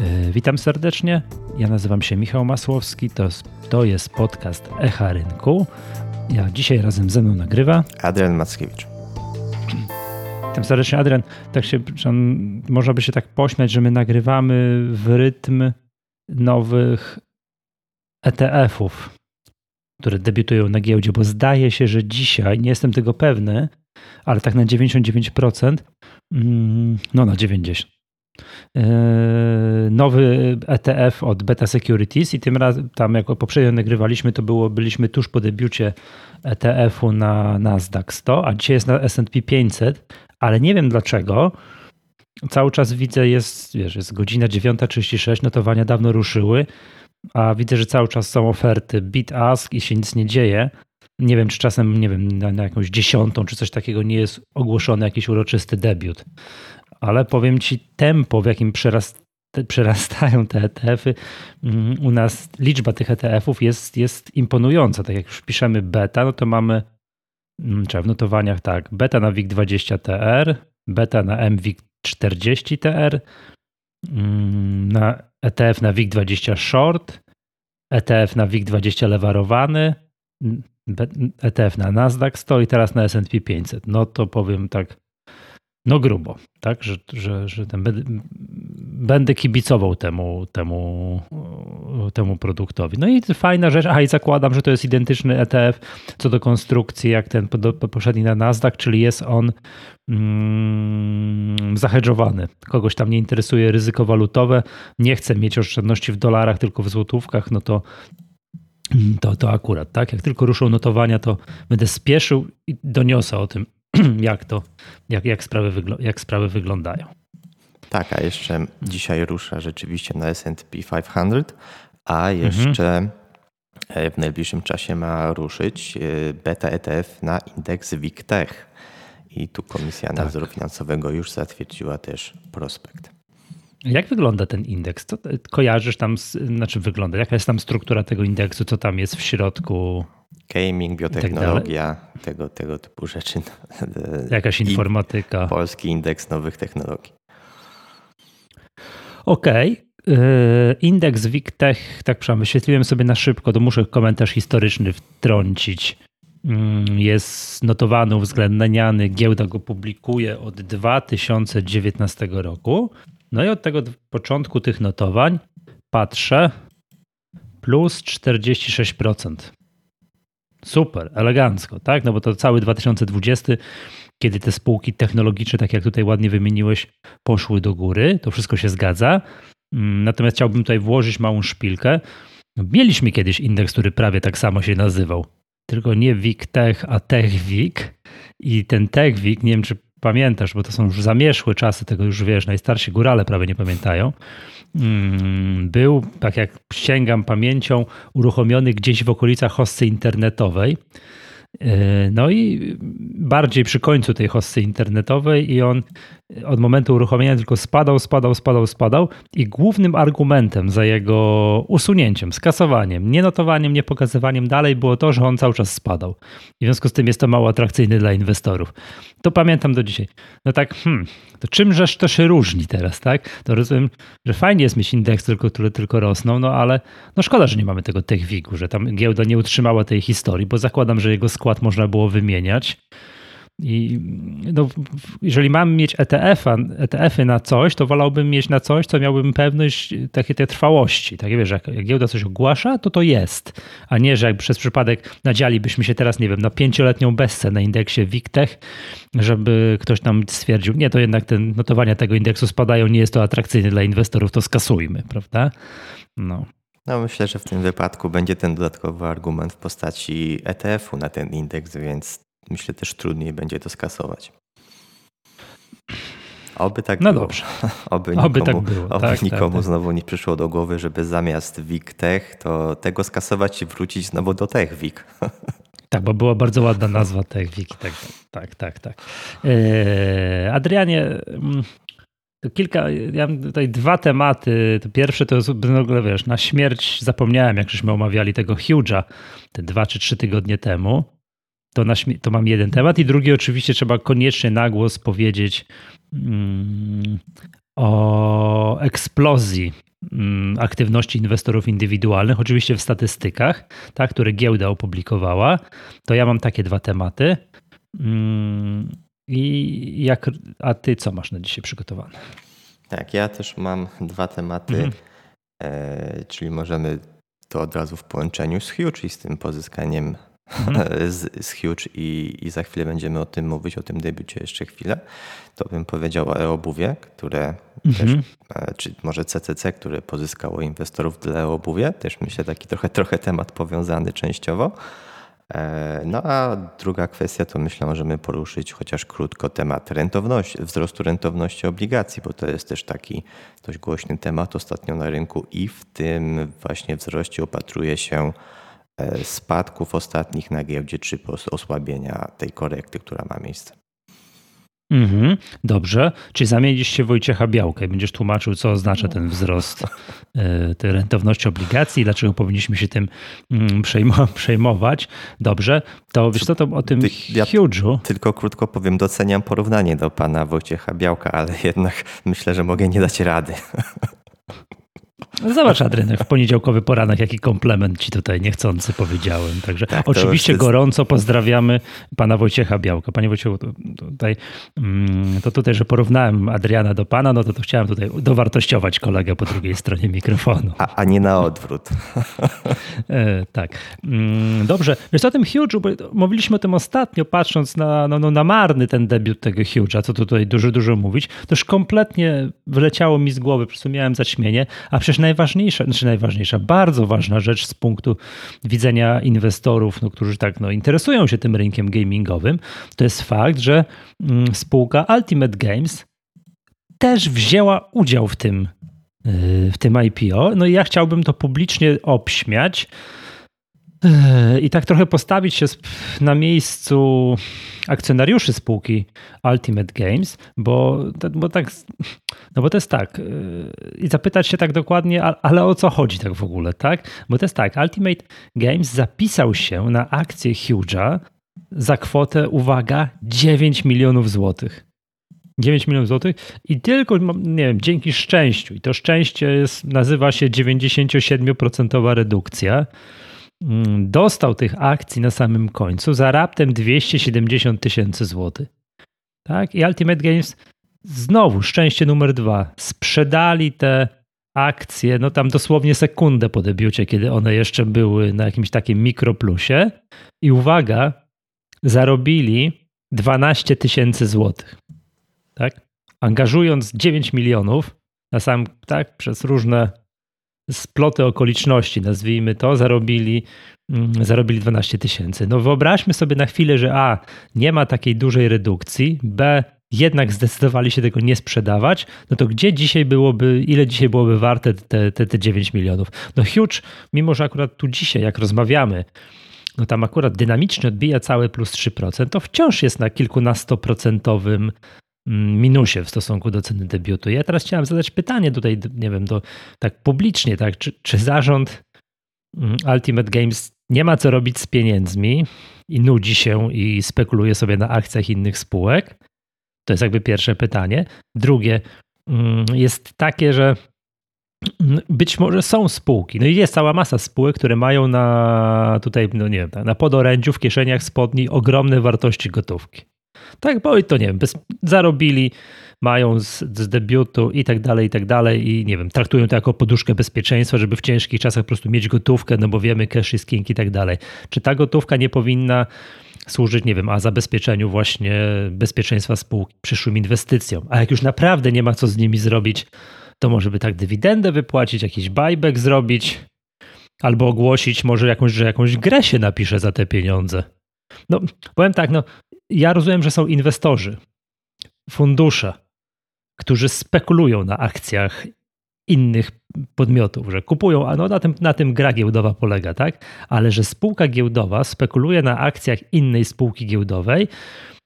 E, witam serdecznie. Ja nazywam się Michał Masłowski. To, to jest podcast Echa Rynku. Ja dzisiaj razem ze mną nagrywa Adrian Mackiewicz. Witam serdecznie, Adrian. Tak się, można by się tak pośmiać, że my nagrywamy w rytm nowych ETF-ów, które debiutują na giełdzie, bo zdaje się, że dzisiaj, nie jestem tego pewny, ale tak na 99%, mm, no na 90%, e, nowy ETF od Beta Securities i tym razem, tam jak poprzednio nagrywaliśmy, to było, byliśmy tuż po debiucie ETF-u na Nasdaq 100, a dzisiaj jest na S&P 500, ale nie wiem dlaczego. Cały czas widzę, jest, wiesz, jest godzina 9.36, notowania dawno ruszyły, a widzę, że cały czas są oferty bid ask i się nic nie dzieje. Nie wiem, czy czasem, nie wiem, na, na jakąś dziesiątą, czy coś takiego nie jest ogłoszony jakiś uroczysty debiut. Ale powiem ci, tempo, w jakim przerast, przerastają te ETF-y, mm, u nas liczba tych ETF-ów jest, jest imponująca. Tak jak już piszemy beta, no to mamy mm, w notowaniach tak, beta na WIG20TR, beta na MWIG40TR, mm, na ETF na WIG20 short, ETF na WIG20 lewarowany, ETF na Nasdaq 100 i teraz na S&P 500. No to powiem tak, no grubo, tak, że, że, że ten, będę kibicował temu, temu, temu produktowi. No i fajna rzecz, a i zakładam, że to jest identyczny ETF co do konstrukcji jak ten poprzedni na Nasdaq, czyli jest on mm, zahedżowany. Kogoś tam nie interesuje ryzyko walutowe, nie chce mieć oszczędności w dolarach, tylko w złotówkach, no to to, to akurat, tak? Jak tylko ruszą notowania, to będę spieszył i doniosę o tym, jak to, jak, jak, sprawy, jak sprawy wyglądają. Tak, a jeszcze dzisiaj rusza rzeczywiście na S&P 500, a jeszcze mhm. w najbliższym czasie ma ruszyć e, beta ETF na indeks WIGTech. I tu Komisja tak. Nadzoru Finansowego już zatwierdziła też prospekt. Jak wygląda ten indeks? Co kojarzysz tam, znaczy wygląda, jaka jest tam struktura tego indeksu, co tam jest w środku? Gaming, biotechnologia, tak tego, tego typu rzeczy. Jakaś informatyka. Polski indeks nowych technologii. Okej. Okay. Indeks WIGTech, tak wyświetliłem sobie na szybko, to muszę komentarz historyczny wtrącić. Mm, jest notowany, uwzględniany, giełda go publikuje od 2019 roku. No i od tego początku tych notowań patrzę plus 46%. Super, elegancko, tak? No bo to cały 2020, kiedy te spółki technologiczne, tak jak tutaj ładnie wymieniłeś, poszły do góry, to wszystko się zgadza. Mm, natomiast chciałbym tutaj włożyć małą szpilkę. Mieliśmy kiedyś indeks, który prawie tak samo się nazywał. Tylko nie WIG Tech, a Tech WIG. I ten Tech WIG, nie wiem czy pamiętasz, bo to są już zamieszłe czasy, tego już wiesz, najstarsi górale prawie nie pamiętają. Mm, był, tak jak sięgam pamięcią, uruchomiony gdzieś w okolicach hossy internetowej. E, no i bardziej przy końcu tej hossy internetowej i on od momentu uruchomienia tylko spadał, spadał, spadał, spadał i głównym argumentem za jego usunięciem, skasowaniem, nie notowaniem, nie pokazywaniem dalej było to, że on cały czas spadał. I w związku z tym jest to mało atrakcyjny dla inwestorów. To pamiętam do dzisiaj. No tak, hmm, to czymżeż to się różni teraz, tak? To rozumiem, że fajnie jest mieć indeks, tylko, które tylko rosną, no ale no szkoda, że nie mamy tego TechWigu, że tam giełda nie utrzymała tej historii, bo zakładam, że jego skład można było wymieniać. I no, jeżeli mam mieć ETF-a, ETF-y na coś, to wolałbym mieć na coś, co miałbym pewność takiej tej trwałości. Tak wiesz, jak, jak giełda coś ogłasza, to to jest. A nie, że jak przez przypadek nadzialibyśmy się teraz, nie wiem, na pięcioletnią bezcę na indeksie WIGTech, żeby ktoś nam stwierdził, nie, to jednak te notowania tego indeksu spadają, nie jest to atrakcyjne dla inwestorów, to skasujmy, prawda? No. No myślę, że w tym wypadku będzie ten dodatkowy argument w postaci ETF-u na ten indeks, więc myślę też trudniej będzie to skasować. Oby tak no było. dobrze. Oby, Oby nikomu, tak było. Oby tak, nikomu tak, tak. znowu nie przyszło do głowy, żeby zamiast WIG Tech, to tego skasować i wrócić znowu do Tech WIG. Tak, bo była bardzo ładna nazwa Tech WIG. Tak, tak, tak. tak. Eee, Adrianie, mm, to kilka, ja mam tutaj dwa tematy. To pierwsze to jest w ogóle, wiesz, na śmierć zapomniałem, jak żeśmy omawiali tego Huge'a te dwa czy trzy tygodnie temu. To, na, to mam jeden temat. I drugi oczywiście trzeba koniecznie na głos powiedzieć mm, o eksplozji mm, aktywności inwestorów indywidualnych, oczywiście w statystykach, tak, które giełda opublikowała, to ja mam takie dwa tematy. Mm, I jak, a ty co masz na dzisiaj przygotowane? Tak, ja też mam dwa tematy, mhm. e, czyli możemy to od razu w połączeniu z Huge i z tym pozyskaniem mhm. z, z Huge i, i za chwilę będziemy o tym mówić, o tym debiucie jeszcze chwilę. To bym powiedział o e-obuwie, które mhm. też, e, czy może CCC, które pozyskało inwestorów dla e-obuwie, też myślę taki trochę, trochę temat powiązany częściowo. E, no a druga kwestia to myślę, możemy poruszyć chociaż krótko temat rentowności, wzrostu rentowności obligacji, bo to jest też taki dość głośny temat ostatnio na rynku i w tym właśnie wzroście opatruje się e, spadków ostatnich na giełdzie czy osłabienia tej korekty, która ma miejsce. Mhm, dobrze. Czyli zamienisz się Wojciecha Białka i będziesz tłumaczył, co oznacza ten wzrost e, tej rentowności obligacji, dlaczego powinniśmy się tym mm, przejmować. Dobrze. To wiesz co, to o tym ja huge'u. Tylko krótko powiem, doceniam porównanie do pana Wojciecha Białka, ale jednak myślę, że mogę nie dać rady. Zobacz, Adrian, w poniedziałkowy poranek, jaki komplement ci tutaj niechcący powiedziałem. Także tak, oczywiście jest... gorąco pozdrawiamy pana Wojciecha Białka. Panie Wojciechu, tutaj, mm, to tutaj, że porównałem Adriana do pana, no to, to chciałem tutaj dowartościować kolegę po drugiej stronie mikrofonu. A, a nie na odwrót. E, tak. Mm, dobrze. Wiesz o tym Huge'u, bo mówiliśmy o tym ostatnio, patrząc na, no, no, na marny ten debiut tego Huge'a, co tu tutaj dużo, dużo mówić, to już kompletnie wyleciało mi z głowy, po prostu miałem zaćmienie, a przecież najważniejsza, znaczy najważniejsza, bardzo ważna rzecz z punktu widzenia inwestorów, no, którzy tak no, interesują się tym rynkiem gamingowym, to jest fakt, że mm, spółka Ultimate Games też wzięła udział w tym, y, w tym IPO. No i ja chciałbym to publicznie obśmiać i tak trochę postawić się na miejscu akcjonariuszy spółki Ultimate Games, bo, bo tak, no bo to jest tak, yy, i zapytać się tak dokładnie, ale o co chodzi tak w ogóle, tak? Bo to jest tak, Ultimate Games zapisał się na akcję Huge'a za kwotę, uwaga, 9 milionów złotych. 9 milionów złotych i tylko, nie wiem, dzięki szczęściu, i to szczęście jest, nazywa się 97% redukcja, dostał tych akcji na samym końcu za raptem 270 tysięcy złotych. Tak? I Ultimate Games znowu szczęście numer dwa. Sprzedali te akcje, no tam dosłownie sekundę po debiucie, kiedy one jeszcze były na jakimś takim mikroplusie. I uwaga, zarobili 12 tysięcy złotych. Tak? Angażując 9 milionów na sam, tak, przez różne sploty okoliczności, nazwijmy to, zarobili, mm, zarobili 12 tysięcy. No wyobraźmy sobie na chwilę, że A, nie ma takiej dużej redukcji, B, jednak zdecydowali się tego nie sprzedawać, no to gdzie dzisiaj byłoby, ile dzisiaj byłoby warte te, te, te 9 milionów? No huge, mimo że akurat tu dzisiaj, jak rozmawiamy, no tam akurat dynamicznie odbija całe plus 3%, to wciąż jest na kilkunastoprocentowym minusie w stosunku do ceny debiutu. Ja teraz chciałem zadać pytanie tutaj, nie wiem, do, tak publicznie, tak, czy, czy zarząd mm, Ultimate Games nie ma co robić z pieniędzmi i nudzi się i spekuluje sobie na akcjach innych spółek? To jest jakby pierwsze pytanie. Drugie mm, jest takie, że być może są spółki, no i jest cała masa spółek, które mają na tutaj, no nie wiem, na podorędziu, w kieszeniach spodni ogromne wartości gotówki. Tak, bo to nie wiem, bez, zarobili, mają z, z, debiutu i tak dalej, i tak dalej i nie wiem, traktują to jako poduszkę bezpieczeństwa, żeby w ciężkich czasach po prostu mieć gotówkę, no bo wiemy, cash is king i tak dalej. Czy ta gotówka nie powinna służyć, nie wiem, a zabezpieczeniu właśnie bezpieczeństwa spółki, przyszłym inwestycjom, a jak już naprawdę nie ma co z nimi zrobić, to może by tak dywidendę wypłacić, jakiś buyback zrobić, albo ogłosić może jakąś, że jakąś grę się napisze za te pieniądze. No, powiem tak, no, ja rozumiem, że są inwestorzy, fundusze, którzy spekulują na akcjach innych podmiotów, że kupują, a no na tym, na tym gra giełdowa polega, tak? Ale że spółka giełdowa spekuluje na akcjach innej spółki giełdowej,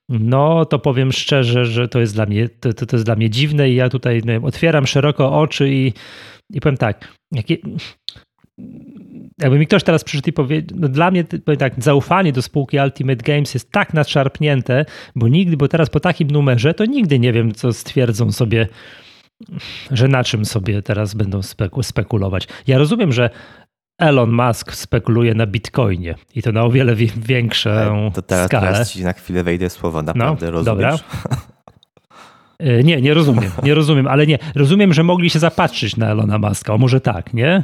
no to powiem szczerze, że to jest dla mnie, to, to, to jest dla mnie dziwne i ja tutaj wiem, otwieram szeroko oczy i, i powiem tak, jakie, jakby mi ktoś teraz przyszedł i powiedział, no dla mnie tak, zaufanie do spółki Ultimate Games jest tak nadszarpnięte, bo nigdy, bo teraz po takim numerze, to nigdy nie wiem, co stwierdzą sobie że na czym sobie teraz będą spekulować. Ja rozumiem, że Elon Musk spekuluje na Bitcoinie i to na o wiele większą to teraz, skalę. Teraz ci na chwilę wejdę słowo, naprawdę no, rozumiesz? Dobra. E, nie, nie rozumiem, nie rozumiem, ale nie. Rozumiem, że mogli się zapatrzyć na Elona Muska, o może tak, nie?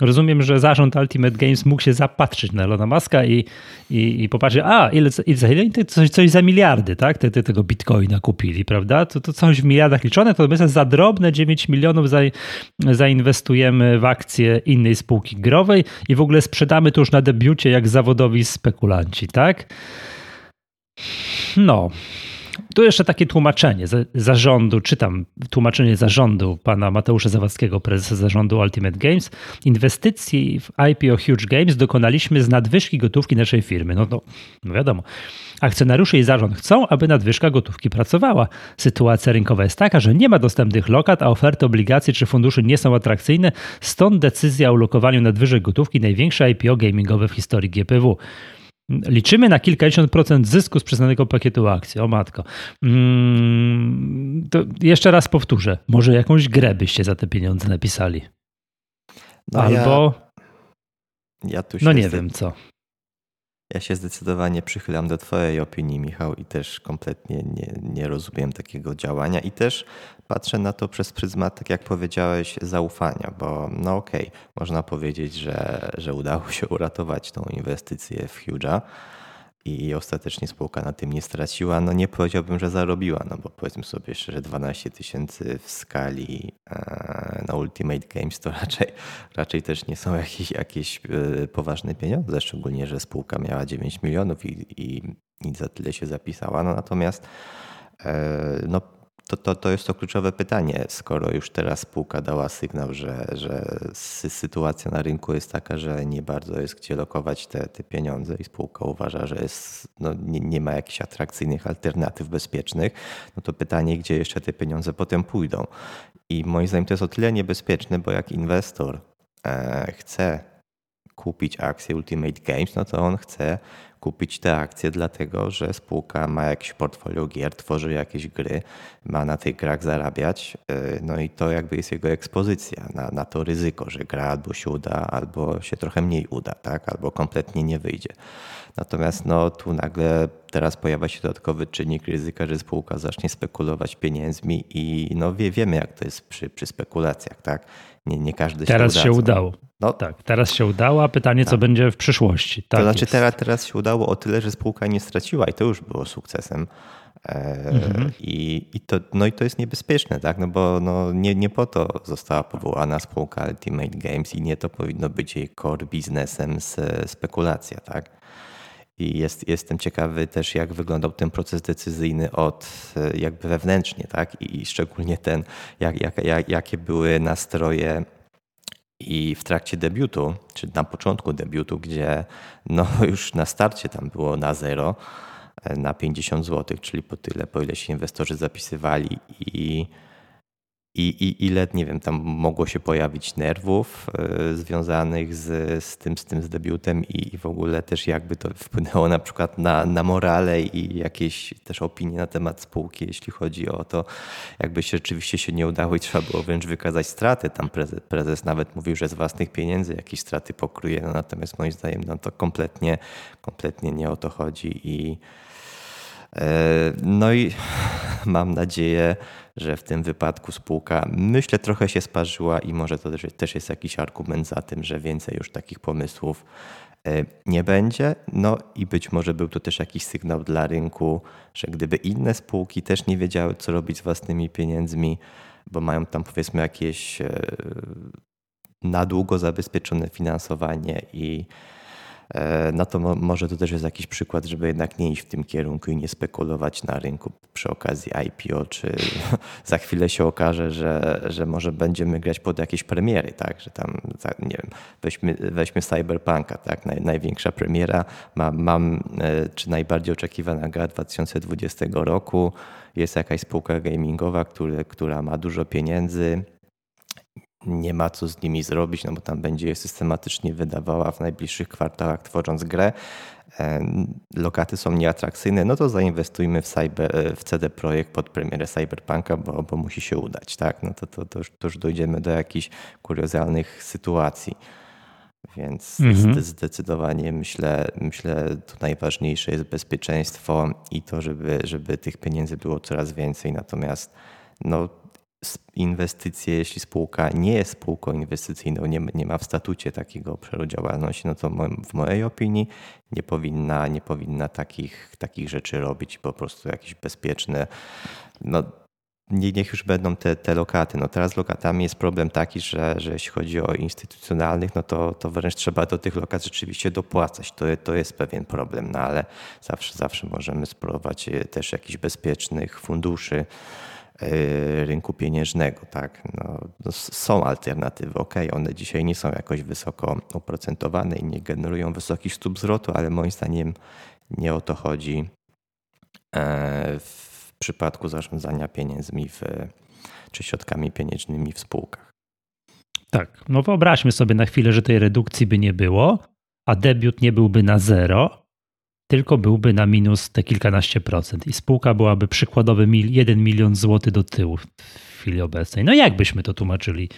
Rozumiem, że zarząd Ultimate Games mógł się zapatrzyć na Elona Muska i, i, i popatrzeć, a ile, ile, ile coś, coś za miliardy, tak? Te, te, tego bitcoina kupili, prawda? To, to coś w miliardach liczone, to my za drobne 9 milionów za, zainwestujemy w akcje innej spółki growej i w ogóle sprzedamy to już na debiucie jak zawodowi spekulanci, tak? No, tu jeszcze takie tłumaczenie zarządu, czytam tłumaczenie zarządu pana Mateusza Zawadzkiego, prezesa zarządu Ultimate Games. Inwestycji w IPO Huge Games dokonaliśmy z nadwyżki gotówki naszej firmy. No, no, no wiadomo. Akcjonariusze i zarząd chcą, aby nadwyżka gotówki pracowała. Sytuacja rynkowa jest taka, że nie ma dostępnych lokat, a oferty obligacji czy funduszy nie są atrakcyjne, stąd decyzja o ulokowaniu nadwyżek gotówki największe IPO gamingowe w historii GPW. Liczymy na kilkadziesiąt procent zysku z przyznanego pakietu akcji. O matko. Mm, to jeszcze raz powtórzę. Może jakąś grę byście za te pieniądze napisali. No Albo. Ja, ja no nie wiem co. Ja się zdecydowanie przychylam do Twojej opinii, Michał, i też kompletnie nie, nie rozumiem takiego działania. I też patrzę na to przez pryzmat, tak jak powiedziałeś, zaufania, bo no okej, okay, można powiedzieć, że, że udało się uratować tą inwestycję w Huge'a i ostatecznie spółka na tym nie straciła. No nie powiedziałbym, że zarobiła, no bo powiedzmy sobie szczerze 12 tysięcy w skali e, na Ultimate Games to raczej, raczej też nie są jakieś, jakieś e, poważne pieniądze, szczególnie, że spółka miała 9 milionów i, i, i za tyle się zapisała. No natomiast e, no to, to, to jest to kluczowe pytanie, skoro już teraz spółka dała sygnał, że, że sytuacja na rynku jest taka, że nie bardzo jest gdzie lokować te, te pieniądze i spółka uważa, że jest, no, nie, nie ma jakichś atrakcyjnych alternatyw bezpiecznych, no to pytanie, gdzie jeszcze te pieniądze potem pójdą. I moim zdaniem to jest o tyle niebezpieczne, bo jak inwestor e, chce kupić akcję Ultimate Games, no to on chce kupić te akcje, dlatego że spółka ma jakieś portfolio gier, tworzy jakieś gry, ma na tych grach zarabiać. Y, no i to jakby jest jego ekspozycja na, na to ryzyko, że gra albo się uda, albo się trochę mniej uda, tak? albo kompletnie nie wyjdzie. Natomiast no, tu nagle teraz pojawia się dodatkowy czynnik ryzyka, że spółka zacznie spekulować pieniędzmi i no, wie, wiemy, jak to jest przy, przy spekulacjach. Tak? Nie, nie każdy teraz się, się udało. No, tak, teraz się udało, a pytanie, tak. co będzie w przyszłości. Tak to znaczy teraz, teraz się udało o tyle, że spółka nie straciła i to już było sukcesem. E, mhm. I, i, to, no i to jest niebezpieczne, tak? no bo no nie, nie po to została powołana spółka Ultimate Games i nie to powinno być jej core biznesem z spekulacja. Tak? I jest, jestem ciekawy też, jak wyglądał ten proces decyzyjny od jakby wewnętrznie, tak? I szczególnie ten, jak, jak, jak, jakie były nastroje i w trakcie debiutu, czy na początku debiutu, gdzie no już na starcie tam było na zero, na 50 zł, czyli po tyle, po ile się inwestorzy zapisywali i i, i ile, nie wiem, tam mogło się pojawić nerwów y, związanych z, z, tym, z tym z debiutem i, i, w ogóle też jakby to wpłynęło na przykład na, na morale i jakieś też opinie na temat spółki, jeśli chodzi o to, jakby się rzeczywiście się nie udało i trzeba było wręcz wykazać straty. Tam prezes, prezes nawet mówił, że z własnych pieniędzy jakieś straty pokryje, no, natomiast moim zdaniem no, to kompletnie, kompletnie nie o to chodzi i no i mam nadzieję, że w tym wypadku spółka, myślę, trochę się sparzyła i może to też jest jakiś argument za tym, że więcej już takich pomysłów e, nie będzie. No i być może był to też jakiś sygnał dla rynku, że gdyby inne spółki też nie wiedziały, co robić z własnymi pieniędzmi, bo mają tam powiedzmy jakieś e, na długo zabezpieczone finansowanie i E, no to może to też jest jakiś przykład, żeby jednak nie iść w tym kierunku i nie spekulować na rynku przy okazji IPO, czy za chwilę się okaże, że, że może będziemy grać pod jakieś premiery, tak, że tam, nie wiem, weźmy, weźmy Cyberpunka, tak, Naj, największa premiera, mam, mam, e, czy najbardziej oczekiwana gra 2020 roku, jest jakaś spółka gamingowa, który, która ma dużo pieniędzy, nie ma co z nimi zrobić, no bo tam będzie je systematycznie wydawała w najbliższych kwartałach, tworząc grę. E, lokaty są nieatrakcyjne, no to zainwestujmy w, cyber, w CD Projekt pod premierę Cyberpunka, bo, bo musi się udać, tak? No to, to, to, już, to już dojdziemy do jakichś kuriozalnych sytuacji. Więc mhm. zdecydowanie myślę, myślę, to najważniejsze jest bezpieczeństwo i to, żeby, żeby tych pieniędzy było coraz więcej. Natomiast no, inwestycje, jeśli spółka nie jest spółką inwestycyjną, nie, nie ma w statucie takiego obszaru działalności, no to w mojej opinii nie powinna, nie powinna takich, takich rzeczy robić, po prostu jakieś bezpieczne. No, niech już będą te, te lokaty. No teraz lokatami jest problem taki, że, że jeśli chodzi o instytucjonalnych, no to, to wręcz trzeba do tych lokat rzeczywiście dopłacać. To, to jest pewien problem, no ale zawsze, zawsze możemy spróbować e, też jakichś bezpiecznych funduszy rynku pieniężnego. Tak? No, no są alternatywy, ok, one dzisiaj nie są jakoś wysoko oprocentowane i nie generują wysokich stóp zwrotu, ale moim zdaniem nie o to chodzi e, w przypadku zarządzania pieniędzmi w, czy środkami pieniężnymi w spółkach. Tak, no wyobraźmy sobie na chwilę, że tej redukcji by nie było, a debiut nie byłby na zero, tylko byłby na minus te kilkanaście procent i spółka byłaby przykładowy 1 milion złotych do tyłu w chwili obecnej. No jak byśmy to tłumaczyli?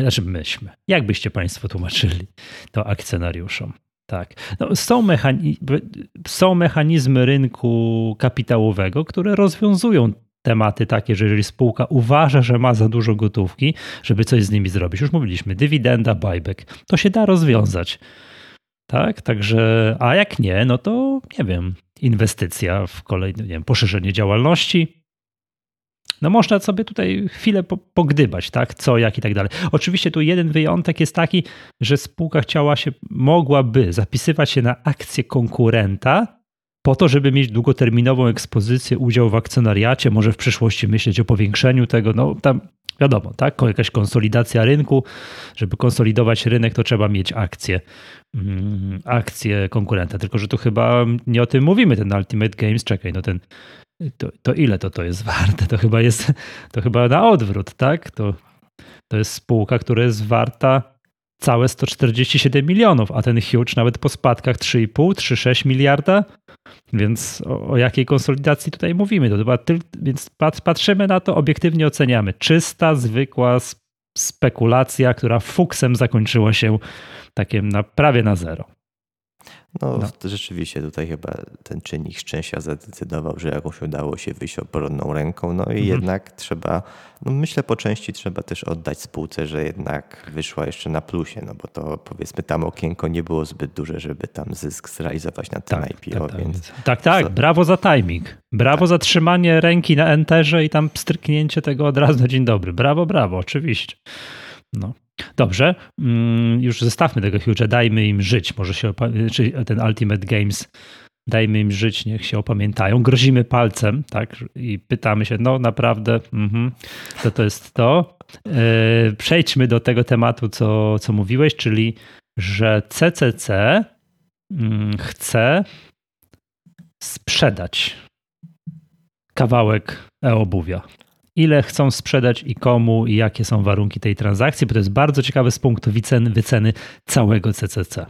Znaczy myśmy. Jak byście Państwo tłumaczyli to akcjonariuszom? Tak. No, są, są mechanizmy rynku kapitałowego, które rozwiązują tematy takie, że jeżeli spółka uważa, że ma za dużo gotówki, żeby coś z nimi zrobić, już mówiliśmy, dywidenda, buyback, to się da rozwiązać. Tak, także, a jak nie, no to nie wiem, inwestycja w kolejne, nie wiem, poszerzenie działalności, no można sobie tutaj chwilę pogdybać, tak, co, jak i tak dalej. Oczywiście tu jeden wyjątek jest taki, że spółka chciała się, mogłaby zapisywać się na akcję konkurenta po to, żeby mieć długoterminową ekspozycję, udział w akcjonariacie, może w przyszłości myśleć o powiększeniu tego, no tam wiadomo, tak, jakaś konsolidacja rynku, żeby konsolidować rynek, to trzeba mieć akcję, mm, akcję konkurenta, tylko że tu chyba nie o tym mówimy, ten Ultimate Games, czekaj, no ten to, to ile to, to jest warte? To chyba jest, to chyba na odwrót, tak? To, to jest spółka, która jest warta całe 147 milionów, a ten huge nawet po spadkach 3,5, 3,6 miliarda. Więc o, o, jakiej konsolidacji tutaj mówimy? To chyba więc patrzymy na to, obiektywnie oceniamy. Czysta, zwykła spekulacja, która fuksem zakończyła się takim na, prawie na zero. No, no, rzeczywiście tutaj chyba ten czynnik szczęścia zadecydował, że jakoś udało się wyjść obronną ręką. No i mhm. jednak trzeba, no myślę po części trzeba też oddać spółce, że jednak wyszła jeszcze na plusie, no bo to powiedzmy tam okienko nie było zbyt duże, żeby tam zysk zrealizować na tym tak, IPO. Tak, tak, więc tak, tak brawo za timing. Brawo tak. za trzymanie ręki na enterze i tam stryknięcie tego od razu na dzień dobry. Brawo, brawo, oczywiście. No. Dobrze, mm, już zostawmy tego Huge'a, dajmy im żyć, może się, czy ten Ultimate Games, dajmy im żyć, niech się opamiętają, grozimy palcem, tak, i pytamy się, no naprawdę, mm to to jest to. E, przejdźmy do tego tematu, co, co mówiłeś, czyli, że CCC mm, chce sprzedać kawałek e-obuwia ile chcą sprzedać i komu i jakie są warunki tej transakcji, bo to jest bardzo ciekawe z punktu wyceny, wyceny całego CCC.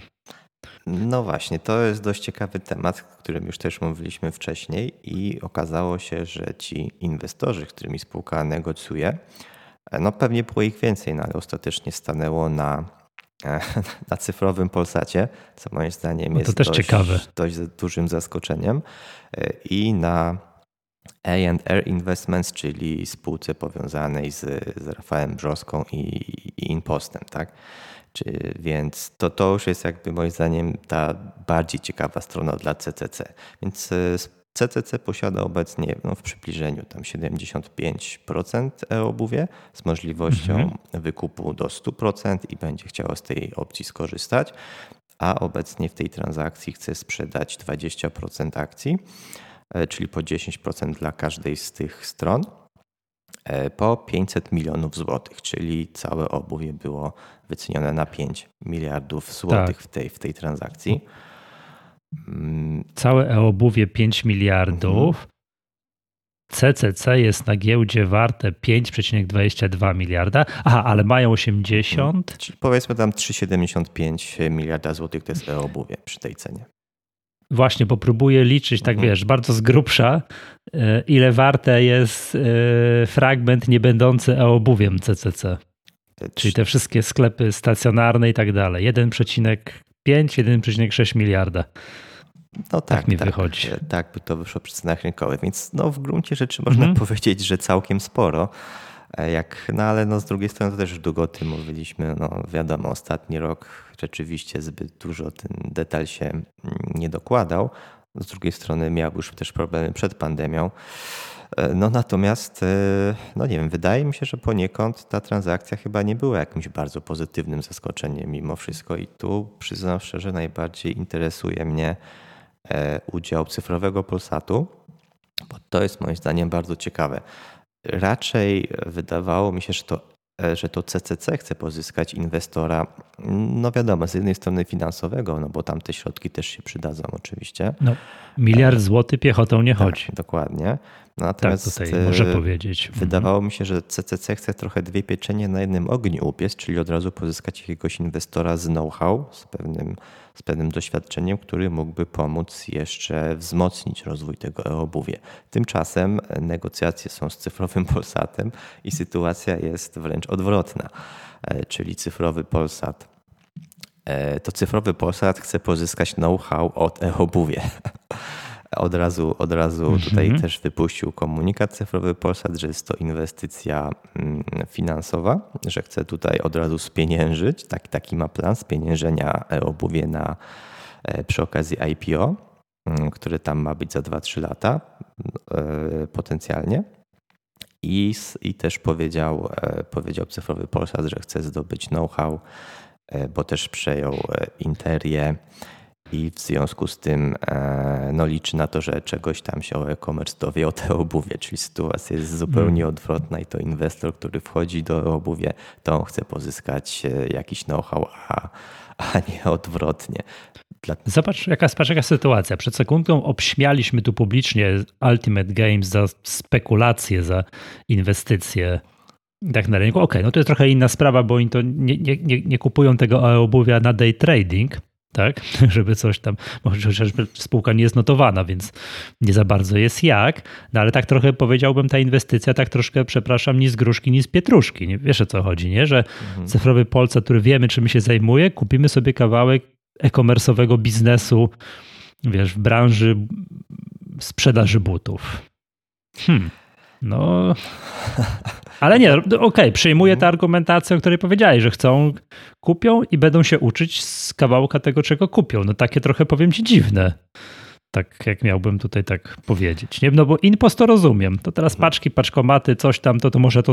No właśnie, to jest dość ciekawy temat, o którym już też mówiliśmy wcześniej i okazało się, że ci inwestorzy, z którymi spółka negocjuje, no pewnie było ich więcej, no ale ostatecznie stanęło na, na cyfrowym Polsacie, co moim zdaniem no jest dość, dość dużym zaskoczeniem i na A&R Investments, czyli spółce powiązanej z, z Rafałem Brzoską i, i Inpostem, tak? Czy, więc to, to już jest jakby moim zdaniem ta bardziej ciekawa strona dla CCC. Więc CCC e, posiada obecnie no, w przybliżeniu tam 75% e-obuwie z możliwością mhm. wykupu do 100% i będzie chciało z tej opcji skorzystać, a obecnie w tej transakcji chce sprzedać 20% akcji. E, czyli po 10% dla każdej z tych stron, e, po 500 milionów złotych, czyli całe obuwie było wycenione na 5 miliardów złotych tak. w, tej, w tej transakcji. Mm. Całe e-obuwie 5 miliardów. Mhm. CCC jest na giełdzie warte 5,22 miliarda. Aha, ale mają 80. Czyli powiedzmy tam 3,75 miliarda złotych to jest e-obuwie przy tej cenie. Właśnie, bo próbuję liczyć, tak mhm. wiesz, bardzo z grubsza, e, ile warte jest e, fragment niebędący e-obuwiem CCC. Czyli te wszystkie sklepy stacjonarne i tak dalej. 1,5, 1,6 miliarda. No tak, tak mi tak, wychodzi. Tak by to wyszło przy cenach rynkowych, więc no w gruncie rzeczy można mhm. powiedzieć, że całkiem sporo. E, jak, no ale no z drugiej strony to też długo o tym mówiliśmy. No wiadomo, ostatni rok rzeczywiście zbyt dużo ten detal się mm, nie dokładał. Z drugiej strony miał już też problemy przed pandemią. E, no natomiast, e, no nie wiem, wydaje mi się, że poniekąd ta transakcja chyba nie była jakimś bardzo pozytywnym zaskoczeniem mimo wszystko i tu przyznam szczerze, najbardziej interesuje mnie udział cyfrowego Polsatu, bo to jest moim zdaniem bardzo ciekawe raczej wydawało mi się, że to, e, że to CCC chce pozyskać inwestora, no wiadomo, z jednej strony finansowego, no bo tam te środki też się przydadzą oczywiście. No, miliard złotych piechotą nie tak, chodzi. Dokładnie. Natomiast tak, tutaj może powiedzieć. Mhm. Wydawało mi się, że CCC chce trochę dwie pieczenie na jednym ogniu upiec, czyli od razu pozyskać jakiegoś inwestora z know-how, z pewnym, z pewnym doświadczeniem, który mógłby pomóc jeszcze wzmocnić rozwój tego e-obuwie. Tymczasem negocjacje są z cyfrowym Polsatem i sytuacja jest wręcz odwrotna, e, czyli cyfrowy Polsat e, to cyfrowy Polsat chce pozyskać know-how od e-obuwie. Od razu, od razu mhm. tutaj też wypuścił komunikat cyfrowy Polsat, że jest to inwestycja mm, finansowa, że chce tutaj od razu spieniężyć. Tak, taki ma plan spieniężenia obuwie na, e, przy okazji IPO, mm, który tam ma być za 2-3 lata e, potencjalnie. I, I też powiedział, e, powiedział cyfrowy Polsat, że chce zdobyć know-how, bo też przejął Interię i w związku z tym e, no, liczy na to, że czegoś tam się o e-commerce dowie o te obuwie, czyli sytuacja jest zupełnie hmm. odwrotna i to inwestor, który wchodzi do obuwie, to on chce pozyskać e, jakiś know-how, a, a nie odwrotnie. Dla... Zobacz jaka, zobacz, jaka sytuacja. Przed sekundą obśmialiśmy tu publicznie Ultimate Games za spekulacje, za inwestycje tak na rynku. Okej, okay, no to jest trochę inna sprawa, bo oni to nie, nie, nie kupują tego obuwia na day trading, tak? Żeby coś tam, może chociażby spółka nie jest notowana, więc nie za bardzo jest jak, no ale tak trochę powiedziałbym, ta inwestycja tak troszkę, przepraszam, ni z gruszki, ni z pietruszki. Nie? Wiesz o co chodzi, nie? Że mhm. cyfrowy Polsat, który wiemy, czym się zajmuje, kupimy sobie kawałek e-commerce'owego biznesu, wiesz, w branży sprzedaży butów. Hmm. No, ale nie, okej, okay, przyjmuję tę argumentację, o której powiedziałeś, że chcą, kupią i będą się uczyć z kawałka tego, czego kupią. No takie trochę powiem ci dziwne. Tak jak miałbym tutaj tak powiedzieć. Nie? No bo impost to rozumiem. To teraz paczki, paczkomaty, coś tam, to, to może to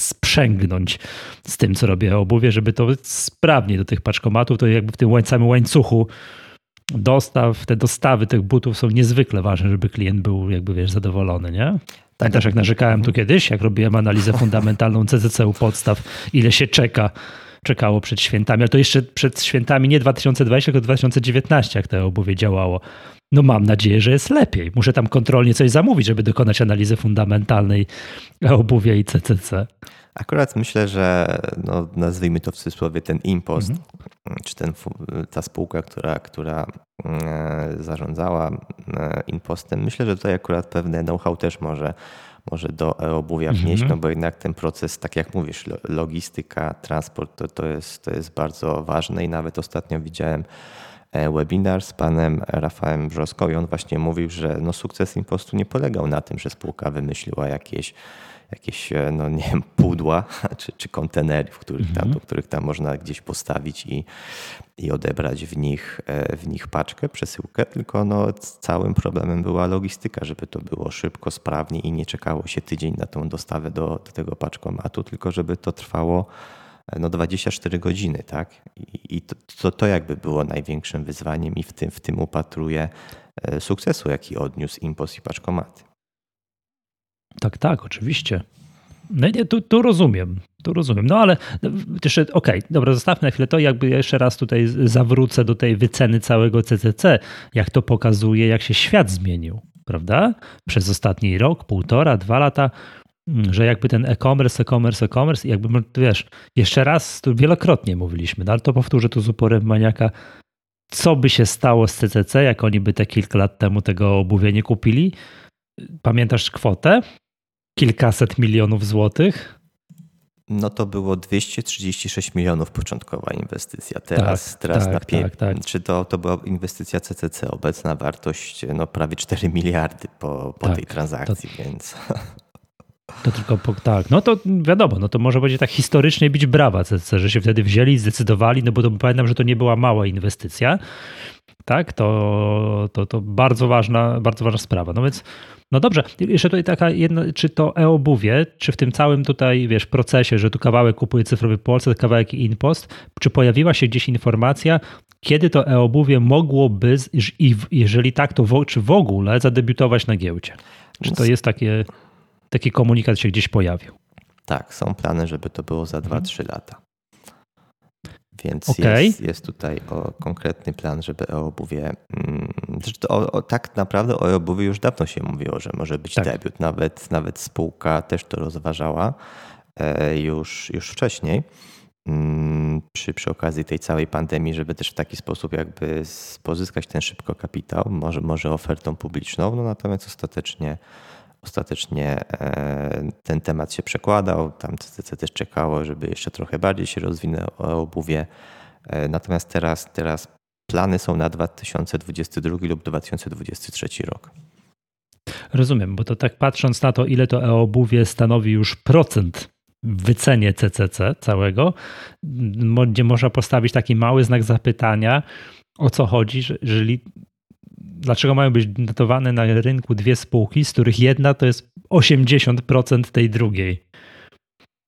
sprzęgnąć z tym, co robię obuwie, żeby to sprawnie do tych paczkomatów, to jakby w tym samym łańcuchu dostaw, te dostawy tych butów są niezwykle ważne, żeby klient był jakby wiesz zadowolony, nie? Pamiętasz, jak narzekałem tu kiedyś, jak robiłem analizę fundamentalną CCC u podstaw, ile się czeka, czekało przed świętami, ale to jeszcze przed świętami nie 2020, tylko 2019, jak to obuwie działało. No mam nadzieję, że jest lepiej. Muszę tam kontrolnie coś zamówić, żeby dokonać analizy fundamentalnej obuwia i CCC. Akurat myślę, że no, nazwijmy to w cudzysłowie ten impost, mhm. czy ten, ta spółka, która, która zarządzała e, impostem, myślę, że tutaj akurat pewne know-how też może, może do obuwia wnieść, mhm. no bo jednak ten proces, tak jak mówisz, logistyka, transport, to, to, jest, to jest bardzo ważne i nawet ostatnio widziałem e, webinar z panem Rafałem Brzoską i on właśnie mówił, że no sukces impostu nie polegał na tym, że spółka wymyśliła jakieś jakieś, e, no nie wiem, pudła czy, czy kontenery, w których tam, mhm. do których tam można gdzieś postawić i, i odebrać w nich, e, w nich paczkę, przesyłkę, tylko no, całym problemem była logistyka, żeby to było szybko, sprawnie i nie czekało się tydzień na tą dostawę do, do tego paczkomatu, tylko żeby to trwało e, no 24 godziny, tak? I, i to, to, to jakby było największym wyzwaniem i w tym, w tym upatruję sukcesu, jaki odniósł Impos i paczkomaty. Tak, tak, oczywiście. No nie, tu, tu rozumiem, tu rozumiem. No ale jeszcze, okej, okay, dobra, zostawmy na chwilę to, jakby jeszcze raz tutaj zawrócę do tej wyceny całego CCC, jak to pokazuje, jak się świat zmienił. prawda? Przez ostatni rok, półtora, dwa lata, mm, że jakby ten e-commerce, e-commerce, e-commerce, jakby, wiesz, jeszcze raz, tu wielokrotnie mówiliśmy, no ale to powtórzę tu z uporem maniaka, co by się stało z CCC, jak oni by te kilka lat temu tego obuwia nie kupili? Pamiętasz kwotę? Kilkaset milionów złotych? No to było 236 milionów początkowa inwestycja. Teraz, tak, teraz tak, na pie... tak, tak. Czy to, to była inwestycja CCC? Obecna wartość no prawie 4 miliardy po, po tak, tej transakcji, to, więc. To tylko po, tak, no to wiadomo, no to może będzie tak historycznie bić brawa CCC, że się wtedy wzięli, zdecydowali, no bo to pamiętam, że to nie była mała inwestycja. Tak, to, to, to bardzo ważna, bardzo ważna sprawa. No więc no dobrze, jeszcze tutaj taka jedna, czy to e-obuwie, czy w tym całym tutaj, wiesz, procesie, że tu kawałek kupuje cyfrowy Polsce, kawałek InPost, czy pojawiła się gdzieś informacja, kiedy to e-obuwie mogłoby, jeżeli tak, to w, czy w ogóle zadebiutować na giełdzie? Czy to jest takie, taki komunikat się gdzieś pojawił? Tak, są plany, żeby to było za 2-3 mhm. lata. Więc okay. jest, jest tutaj o konkretny plan, żeby e-obuwie. Mm, zresztą o, o, tak naprawdę o e-obuwie już dawno się mówiło, że może być tak. debiut. Nawet, nawet spółka też to rozważała e, już, już wcześniej. Mm, przy, przy okazji tej całej pandemii, żeby też w taki sposób jakby pozyskać ten szybko kapitał, może, może ofertą publiczną, no natomiast ostatecznie Ostatecznie e, ten temat się przekładał, tam CCC też czekało, żeby jeszcze trochę bardziej się rozwinęło obuwie. E, natomiast teraz, teraz plany są na 2022 lub 2023 rok. Rozumiem, bo to tak patrząc na to, ile to e-obuwie stanowi już procent w wycenie CCC całego, gdzie można postawić taki mały znak zapytania, o co chodzi, jeżeli dlaczego mają być notowane na rynku dwie spółki, z których jedna to jest 80% tej drugiej.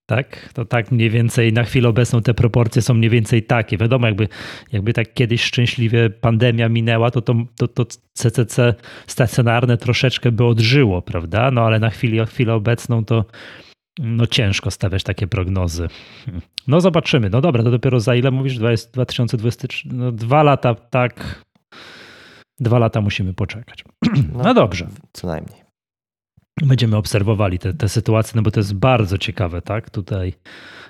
Tak? To tak mniej więcej na chwilę obecną te proporcje są mniej więcej takie. Wiadomo, jakby, jakby tak kiedyś szczęśliwie pandemia minęła, to, to, to, to CCC stacjonarne troszeczkę by odżyło, prawda? No ale na chwilę, chwilę obecną to no ciężko stawiać takie prognozy. No zobaczymy. No dobra, to dopiero za ile mówisz? 2023? No dwa lata, tak, Dwa lata musimy poczekać. No, no dobrze. Co najmniej. Będziemy obserwowali te, te sytuacje, no bo to jest bardzo ciekawe, tak? Tutaj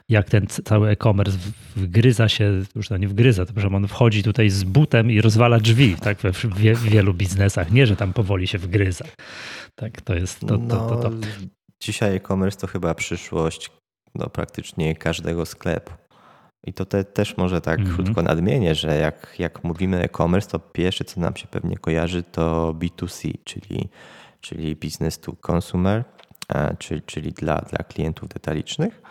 jak ten cały e-commerce wgryza się, już to nie wgryza, to że on wchodzi tutaj z butem i rozwala drzwi, tak? We w wielu biznesach. Nie, że tam powoli się wgryza. Tak, to jest to. to, to, to. No, dzisiaj e-commerce to chyba przyszłość no, praktycznie każdego sklepu. I to te, też może tak mm -hmm. krótko nadmienię, że jak, jak mówimy e-commerce, to pierwsze, co nam się pewnie kojarzy, to B2C, czyli, czyli business to consumer, czyli, czyli dla, dla klientów detalicznych.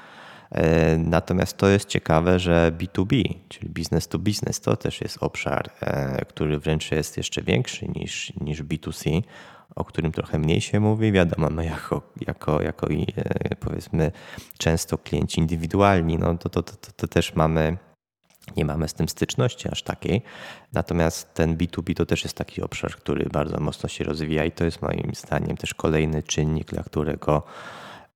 E, natomiast to jest ciekawe, że B2B, czyli business to business, to też jest obszar, e, który wręcz jest jeszcze większy niż, niż B2C, o którym trochę mniej się mówi. Wiadomo, my jako, jako, jako e, powiedzmy często klienci indywidualni, no to, to, to, to też mamy nie mamy z tym styczności aż takiej. Natomiast ten B2B to też jest taki obszar, który bardzo mocno się rozwija i to jest moim zdaniem też kolejny czynnik, dla którego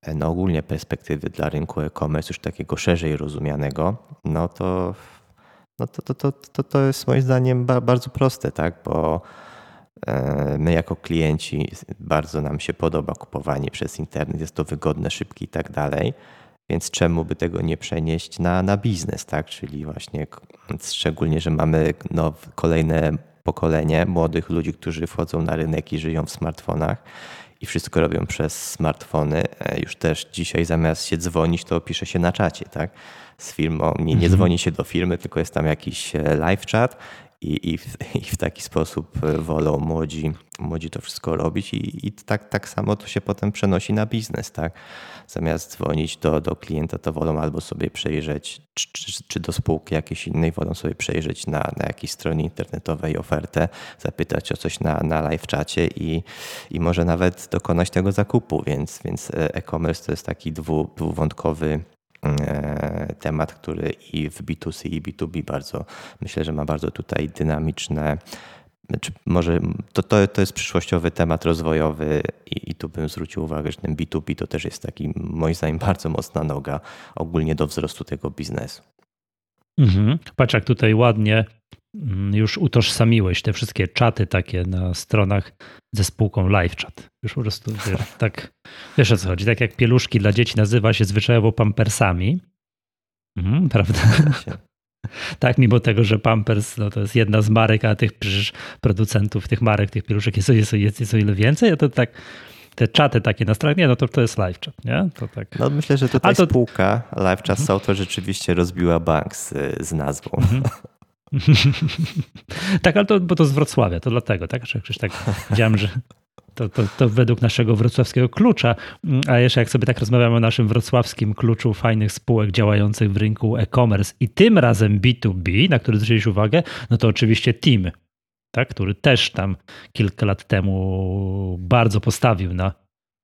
e, no ogólnie perspektywy dla rynku e-commerce już takiego szerzej rozumianego, no to, no to, to, to, to, to jest moim zdaniem bardzo proste, tak? bo my jako klienci bardzo nam się podoba kupowanie przez internet, jest to wygodne, szybkie i tak dalej. Więc czemu by tego nie przenieść na, na biznes, tak? Czyli właśnie szczególnie, że mamy no, kolejne pokolenie młodych ludzi, którzy wchodzą na rynek i żyją w smartfonach i wszystko robią przez smartfony. E, już też dzisiaj zamiast się dzwonić, to pisze się na czacie, tak? Z firmą. Nie, nie mhm. dzwoni się do firmy, tylko jest tam jakiś e, live chat i, i, w, i w taki sposób e, wolą młodzi, młodzi to wszystko robić i, i tak, tak samo to się potem przenosi na biznes, tak? Zamiast dzwonić do, do klienta, to wolą albo sobie przejrzeć, czy, czy, czy do spółki jakiejś innej, wolą sobie przejrzeć na, na jakiejś stronie internetowej ofertę, zapytać o coś na, na live czacie i, i może nawet dokonać tego zakupu, więc, więc e, e-commerce to jest taki dwu, dwuwątkowy temat, który i w B2C i B2B bardzo myślę, że ma bardzo tutaj dynamiczne znaczy może to, to, to jest przyszłościowy temat rozwojowy i, i, tu bym zwrócił uwagę, że ten B2B to też jest taki moim zdaniem bardzo mocna noga ogólnie do wzrostu tego biznesu. Mhm. Patrz jak tutaj ładnie już utożsamiłeś te wszystkie czaty takie na stronach ze spółką LiveChat. Już po prostu wiesz, tak, wiesz o co chodzi. Tak jak pieluszki dla dzieci nazywa się zwyczajowo pampersami, mhm, prawda? Tak, mimo tego, że Pampers no, to jest jedna z marek, a tych przecież producentów tych marek, tych pieluszek jest, jest, jest, jest o ile więcej, a to tak te czaty takie na stronach, nie, no to, to jest live chat, nie? To tak. No myślę, że tutaj to... spółka live chat mhm. to rzeczywiście rozbiła bank z, z nazwą. Mhm. tak, ale to, bo to z Wrocławia, to dlatego, tak? Przecież tak widziałem, że to, to, to według naszego wrocławskiego klucza. A jeszcze jak sobie tak rozmawiamy o naszym wrocławskim kluczu fajnych spółek działających w rynku e-commerce i tym razem B2B, na który zwróciliście uwagę, no to oczywiście Team, tak, który też tam kilka lat temu bardzo postawił na,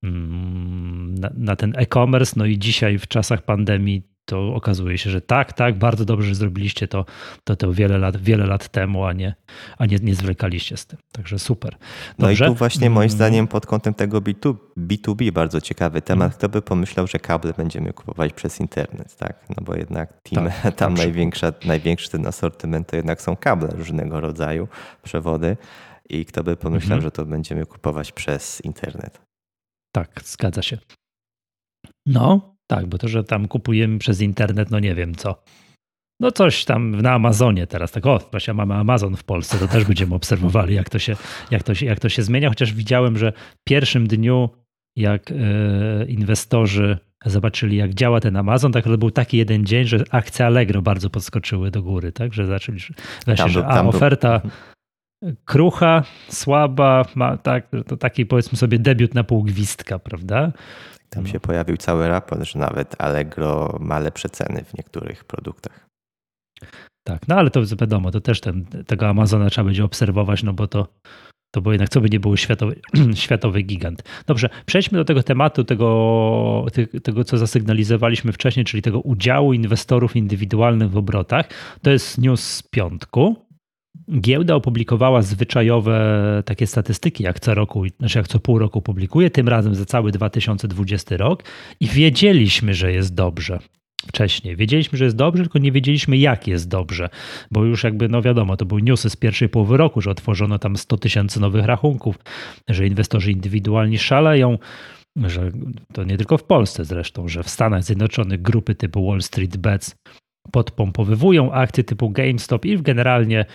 mm, na, na ten e-commerce. No i dzisiaj w czasach pandemii to okazuje się, że tak, tak, bardzo dobrze, że zrobiliście to, to, to wiele, lat, wiele lat temu, a nie, a nie, nie zwlekaliście z tym. Także super. Dobrze? No i tu właśnie moim mm. zdaniem pod kątem tego B2, B2B bardzo ciekawy temat. Mm. Kto by pomyślał, że kable będziemy kupować przez internet, tak? No bo jednak team, tak, tam największa, największy ten asortyment to jednak są kable różnego rodzaju, przewody. I kto by pomyślał, -hmm. że to będziemy kupować przez internet. Tak, zgadza się. No, tak, bo to, że tam kupujemy przez internet, no nie wiem co. No coś tam na Amazonie teraz, tak o, właśnie mamy Amazon w Polsce, to też będziemy obserwowali, jak to się, jak to się, jak to się zmienia, chociaż widziałem, że w pierwszym dniu, jak e, inwestorzy zobaczyli, jak działa ten Amazon, tak to był taki jeden dzień, że akcje Allegro bardzo podskoczyły do góry, tak, że zaczęli, właśnie, że a, oferta krucha, słaba, ma, tak, to taki powiedzmy sobie debiut na pół gwizdka, prawda? Tam no. się pojawił cały raport, że nawet Allegro ma lepsze ceny w niektórych produktach. Tak, no ale to wiadomo, to też ten, tego Amazona trzeba będzie obserwować, no bo to, to bo jednak co by nie był światowy, światowy gigant. Dobrze, przejdźmy do tego tematu, tego, tego, co zasygnalizowaliśmy wcześniej, czyli tego udziału inwestorów indywidualnych w obrotach. To jest news z piątku. Giełda opublikowała zwyczajowe takie statystyki, jak co roku, znaczy jak co pół roku publikuje, tym razem za cały 2020 rok i wiedzieliśmy, że jest dobrze wcześniej. Wiedzieliśmy, że jest dobrze, tylko nie wiedzieliśmy, jak jest dobrze, bo już jakby, no wiadomo, to były newsy z pierwszej połowy roku, że otworzono tam 100 tysięcy nowych rachunków, że inwestorzy indywidualni szaleją, że to nie tylko w Polsce zresztą, że w Stanach Zjednoczonych grupy typu Wall Street Bets podpompowywują akcje typu GameStop i generalnie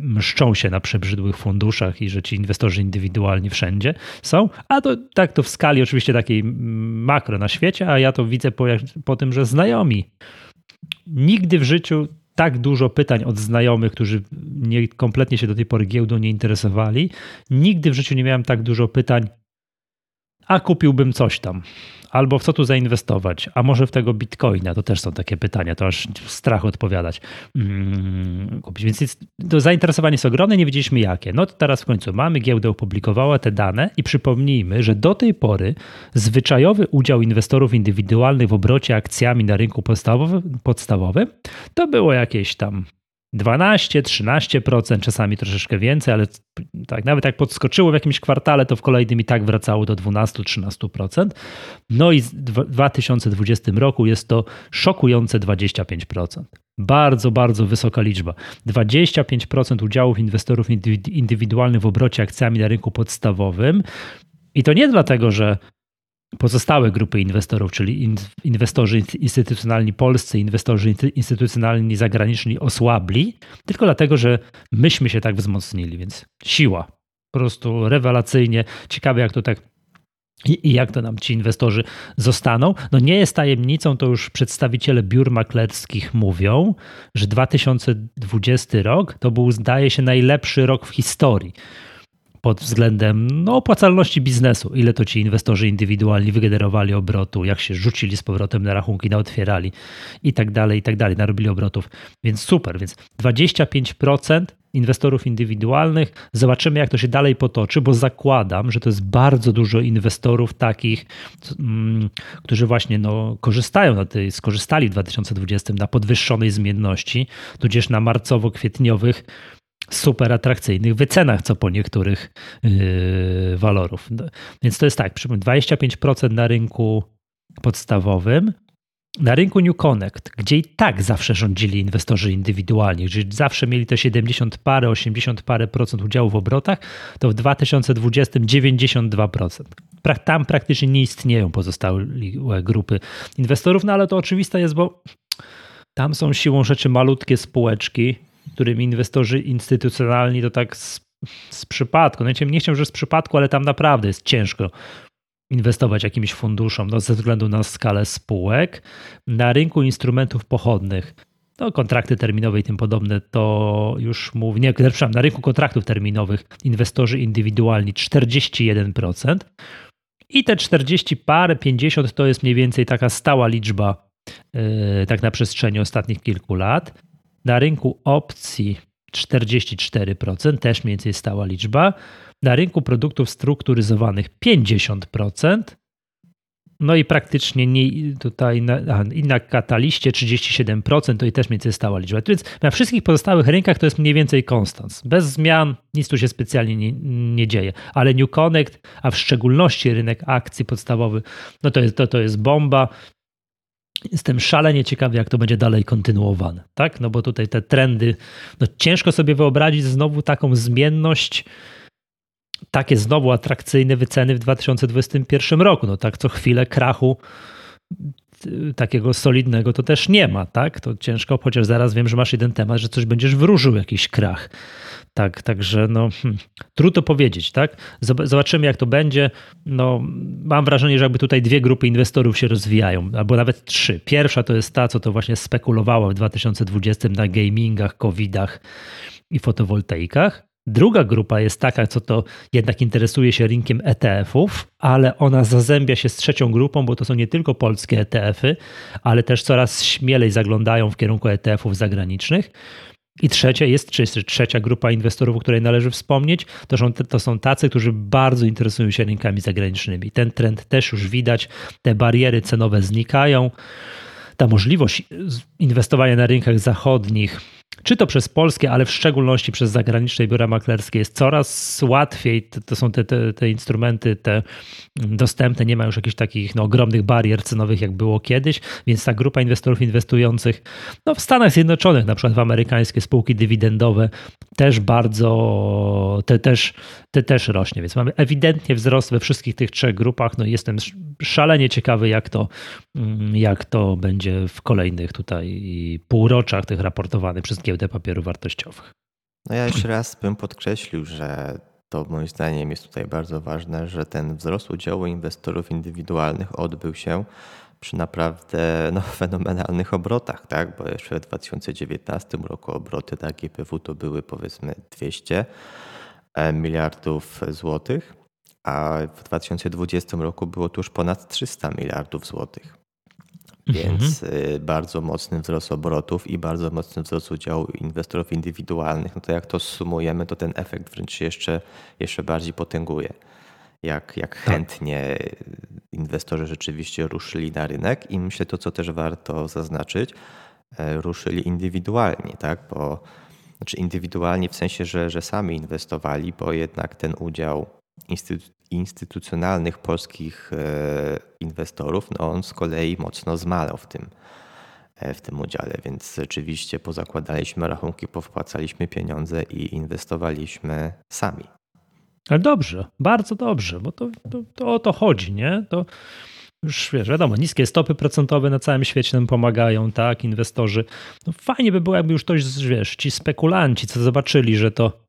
mszczą się na przebrzydłych funduszach i że ci inwestorzy indywidualni wszędzie są, a to tak to w skali oczywiście takiej makro na świecie, a ja to widzę po, po tym, że znajomi nigdy w życiu tak dużo pytań od znajomych, którzy nie, kompletnie się do tej pory giełdą nie interesowali. Nigdy w życiu nie miałem tak dużo pytań, a kupiłbym coś tam albo w co tu zainwestować, a może w tego bitcoina, to też są takie pytania, to aż strach odpowiadać. Hmm, kupić. Więc jest, to zainteresowanie jest ogromne, nie wiedzieliśmy jakie. No to teraz w końcu mamy, giełda opublikowała te dane i przypomnijmy, że do tej pory zwyczajowy udział inwestorów indywidualnych w obrocie akcjami na rynku podstawowym, podstawowym to było jakieś tam 12-13%, czasami troszeczkę więcej, ale tak, nawet jak podskoczyło w jakimś kwartale, to w kolejnym i tak wracało do 12-13%. No i w 2020 roku jest to szokujące 25%. Bardzo, bardzo wysoka liczba. 25% udziałów inwestorów indywidualnych w obrocie akcjami na rynku podstawowym. I to nie dlatego, że pozostałe grupy inwestorów, czyli inwestorzy instytucjonalni polscy, inwestorzy instytucjonalni zagraniczni osłabli, tylko dlatego, że myśmy się tak wzmocnili, więc siła. Po prostu rewelacyjnie. Ciekawe, jak to tak i, jak to nam ci inwestorzy zostaną. No nie jest tajemnicą, to już przedstawiciele biur maklerskich mówią, że 2020 rok to był, zdaje się, najlepszy rok w historii pod względem no, opłacalności biznesu. Ile to ci inwestorzy indywidualni wygenerowali obrotu, jak się rzucili z powrotem na rachunki, na otwierali i tak dalej, i tak dalej, narobili obrotów. Więc super, więc 25% inwestorów indywidualnych. Zobaczymy, jak to się dalej potoczy, bo zakładam, że to jest bardzo dużo inwestorów takich, mm, którzy właśnie no, korzystają na tej, skorzystali w 2020 na podwyższonej zmienności, tudzież na marcowo-kwietniowych super atrakcyjnych wycenach, co po niektórych yy, walorów. Więc to jest tak, 25% na rynku podstawowym, Na rynku New Connect, gdzie i tak zawsze rządzili inwestorzy indywidualni, gdzie zawsze mieli te 70 parę, 80 parę procent udziału w obrotach, to w 2020 92%. Tam praktycznie nie istnieją pozostałe grupy inwestorów, no ale to oczywiste jest, bo tam są siłą rzeczy malutkie spółeczki, którymi inwestorzy instytucjonalni to tak z, z przypadku, no nie chciałem, że z przypadku, ale tam naprawdę jest ciężko inwestować jakimś funduszom no, ze względu na skalę spółek. Na rynku instrumentów pochodnych, no, kontrakty terminowe i tym podobne, to już mówię, nie, przepraszam, na rynku kontraktów terminowych inwestorzy indywidualni 41%. I te 40 parę, 50 to jest mniej więcej taka stała liczba yy, tak na przestrzeni ostatnich kilku lat. Na rynku opcji 44%, też mniej więcej stała liczba. Na rynku produktów strukturyzowanych 50%. No i praktycznie nie, tutaj na, i na kataliście 37%, to i też mniej więcej stała liczba. Więc na wszystkich pozostałych rynkach to jest mniej więcej konstans. Bez zmian nic tu się specjalnie nie, nie dzieje. Ale New Connect, a w szczególności rynek akcji podstawowy, no to jest, to, to jest bomba. Jestem szalenie ciekawy, jak to będzie dalej kontynuowane, tak? No bo tutaj te trendy, no ciężko sobie wyobrazić znowu taką zmienność, takie znowu atrakcyjne wyceny w 2021 roku. No tak co chwilę krachu takiego solidnego to też nie ma, tak? To ciężko, chociaż zaraz wiem, że masz jeden temat, że coś będziesz wróżył, jakiś krach. Tak, także no, hmm, trudno powiedzieć, tak? Zobaczymy, jak to będzie. No, mam wrażenie, że jakby tutaj dwie grupy inwestorów się rozwijają, albo nawet trzy. Pierwsza to jest ta, co to właśnie spekulowała w 2020 na gamingach, covidach i fotowoltaikach. Druga grupa jest taka, co to jednak interesuje się rynkiem ETF-ów, ale ona zazębia się z trzecią grupą, bo to są nie tylko polskie ETF-y, ale też coraz śmielej zaglądają w kierunku ETF-ów zagranicznych. I trzecia jest, czy jest trzecia grupa inwestorów, o której należy wspomnieć, to są, to są tacy, którzy bardzo interesują się rynkami zagranicznymi. Ten trend też już widać, te bariery cenowe znikają. Ta możliwość inwestowania na rynkach zachodnich czy to przez polskie, ale w szczególności przez zagraniczne biura maklerskie jest coraz łatwiej. To, są te, te, te, instrumenty, te dostępne, nie ma już jakichś takich no, ogromnych barier cenowych, jak było kiedyś, więc ta grupa inwestorów inwestujących no, w Stanach Zjednoczonych, na przykład w amerykańskie spółki dywidendowe, też bardzo, te też, te też rośnie. Więc mamy ewidentnie wzrost we wszystkich tych trzech grupach. No, jestem szalenie ciekawy, jak to, jak to będzie w kolejnych tutaj półroczach tych raportowanych przez giełdę papierów wartościowych. No ja jeszcze raz bym podkreślił, że to moim zdaniem jest tutaj bardzo ważne, że ten wzrost udziału inwestorów indywidualnych odbył się przy naprawdę no, fenomenalnych obrotach, tak? bo jeszcze w 2019 roku obroty dla GPW to były powiedzmy 200 e, miliardów złotych, a w 2020 roku było to już ponad 300 miliardów złotych. Więc mhm. bardzo mocny wzrost obrotów i bardzo mocny wzrost udziału inwestorów indywidualnych. No to jak to sumujemy, to ten efekt wręcz się jeszcze, jeszcze bardziej potęguje. Jak, jak tak. chętnie inwestorzy rzeczywiście ruszyli na rynek i myślę to, co też warto zaznaczyć, e, ruszyli indywidualnie, tak? Bo znaczy indywidualnie w sensie, że, że sami inwestowali, bo jednak ten udział instytu instytucjonalnych polskich e, inwestorów, no on z kolei mocno zmalał w tym, e, w tym udziale, więc rzeczywiście pozakładaliśmy rachunki, powpłacaliśmy pieniądze i inwestowaliśmy sami. Ale dobrze, bardzo dobrze, bo to, to, to o to chodzi, nie? To już wiesz, wiadomo, niskie stopy procentowe na całym świecie nam pomagają, tak, inwestorzy. No fajnie by było, jakby już ktoś, wiesz, ci spekulanci, co zobaczyli, że to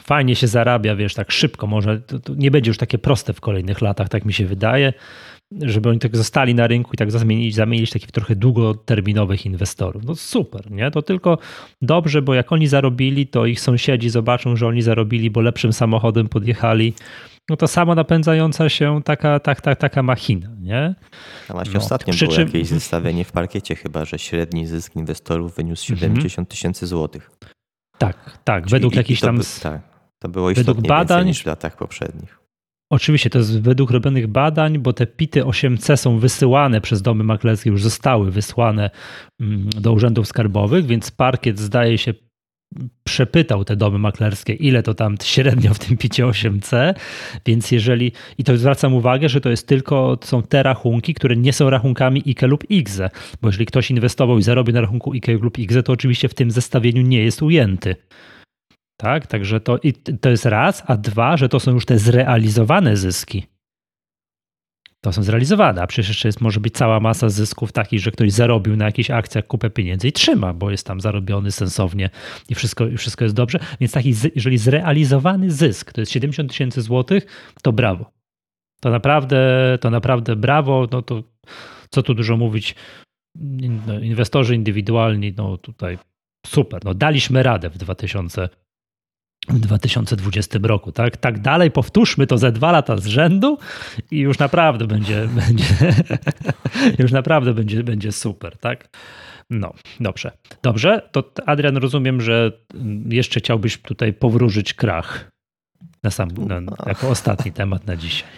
fajnie się zarabia, wiesz, tak szybko, może to, to nie będzie już takie proste w kolejnych latach, tak mi się wydaje, żeby oni tak zostali na rynku i tak zamienić, zamienić takich trochę długoterminowych inwestorów. No super, nie? To tylko dobrze, bo jak oni zarobili, to ich sąsiedzi zobaczą, że oni zarobili, bo lepszym samochodem podjechali. No to samo napędzająca się taka, tak, tak, taka machina, nie? A właśnie no. ostatnio Przy było czym... jakieś zestawienie w parkiecie chyba, że średni zysk inwestorów wyniósł 70 mhm. tysięcy złotych. Tak, tak. Czyli według jakichś tam. tak, to było według badań niż w latach poprzednich. Oczywiście to jest według robionych badań, bo te PIT 8C są wysyłane przez domy maklerskie, już zostały wysłane mm, do urzędów skarbowych, więc parkiet zdaje się przepytał te domy maklerskie, ile to tam średnio w tym picie 8C, więc jeżeli, i to zwracam uwagę, że to jest tylko, są te rachunki, które nie są rachunkami IKE lub IGZE, bo jeżeli ktoś inwestował i zarobił na rachunku IKE lub IGZE, to oczywiście w tym zestawieniu nie jest ujęty. Tak, także to, to jest raz, a dwa, że to są już te zrealizowane zyski to są zrealizowane, a przecież jeszcze jest, może być cała masa zysków takich, że ktoś zarobił na jakichś akcjach kupę pieniędzy i trzyma, bo jest tam zarobiony sensownie i wszystko, i wszystko jest dobrze. Więc taki, jeżeli zrealizowany zysk to jest 70 tysięcy złotych, to brawo. To naprawdę, to naprawdę brawo. No to co tu dużo mówić, no, inwestorzy indywidualni, no tutaj super. No daliśmy radę w 2000 w 2020 roku. Tak, tak dalej powtórzmy to ze dwa lata z rzędu i już naprawdę będzie, będzie już naprawdę będzie, będzie super, tak? No, dobrze. Dobrze, to Adrian, rozumiem, że jeszcze chciałbyś tutaj powróżyć krach na sam, na, jako ostatni temat na dzisiaj.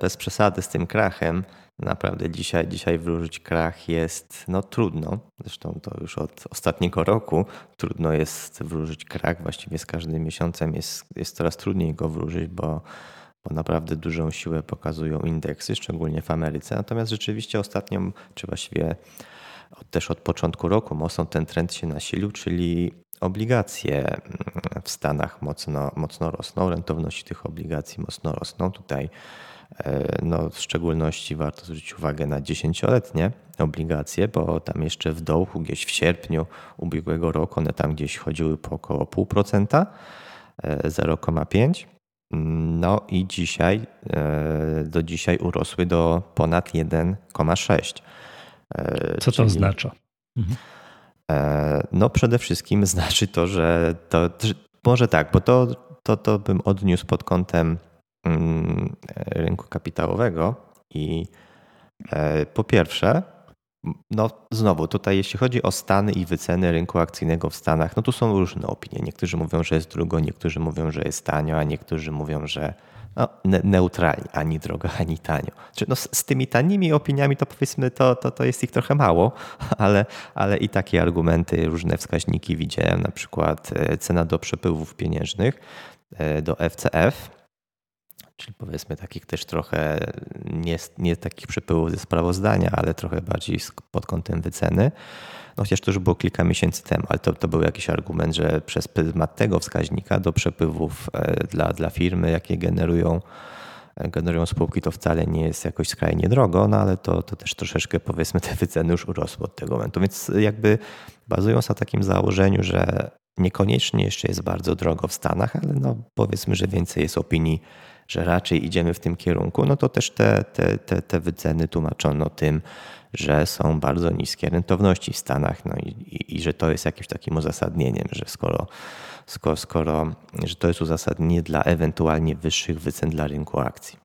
Bez przesady z tym krachem. Naprawdę dzisiaj, dzisiaj wróżyć krach jest no, trudno. Zresztą to już od ostatniego roku trudno jest wróżyć krach. Właściwie z każdym miesiącem jest, jest coraz trudniej go wróżyć, bo, bo naprawdę dużą siłę pokazują indeksy, szczególnie w Ameryce. Natomiast rzeczywiście ostatnią, czy właściwie też od początku roku mocno ten trend się nasilił, czyli obligacje w Stanach mocno, mocno rosną, rentowności tych obligacji mocno rosną. Tutaj no, w szczególności warto zwrócić uwagę na dziesięcioletnie obligacje, bo tam jeszcze w dołku gdzieś w sierpniu ubiegłego roku one tam gdzieś chodziły po około 0,5%, 0,5%. E, no i dzisiaj, e, do dzisiaj urosły do ponad 1,6. Co to Czyli, oznacza? Mhm. No przede wszystkim znaczy to, że to, może tak, bo to, to, to bym odniósł pod kątem rynku kapitałowego. I e, po pierwsze, no znowu, tutaj jeśli chodzi o stany i wyceny rynku akcyjnego w Stanach, no tu są różne opinie. Niektórzy mówią, że jest drogo, niektórzy mówią, że jest tanio, a niektórzy mówią, że no, ne neutralnie, ani drogo, ani tanio. no, z, z, tymi tanimi opiniami to powiedzmy, to, to, to jest ich trochę mało, ale, ale i takie argumenty, różne wskaźniki widziałem, na przykład e, cena do przepływów pieniężnych, e, do FCF, czyli powiedzmy takich też trochę nie, nie takich przepływów ze sprawozdania, ale trochę bardziej pod kątem wyceny. No chociaż to już było kilka miesięcy temu, ale to, to był jakiś argument, że przez pryzmat tego wskaźnika do przepływów e, dla, dla firmy, jakie generują, e, generują spółki, to wcale nie jest jakoś skrajnie drogo, no ale to, to też troszeczkę powiedzmy te wyceny już urosły od tego momentu. Więc jakby bazując na takim założeniu, że niekoniecznie jeszcze jest bardzo drogo w Stanach, ale no powiedzmy, że więcej jest opinii że raczej idziemy w tym kierunku, no to też te, te, te, te wyceny tłumaczono tym, że są bardzo niskie rentowności w Stanach no i, i, i że to jest jakimś takim uzasadnieniem, że skoro, skoro, skoro, że to jest uzasadnienie dla ewentualnie wyższych wycen dla rynku akcji.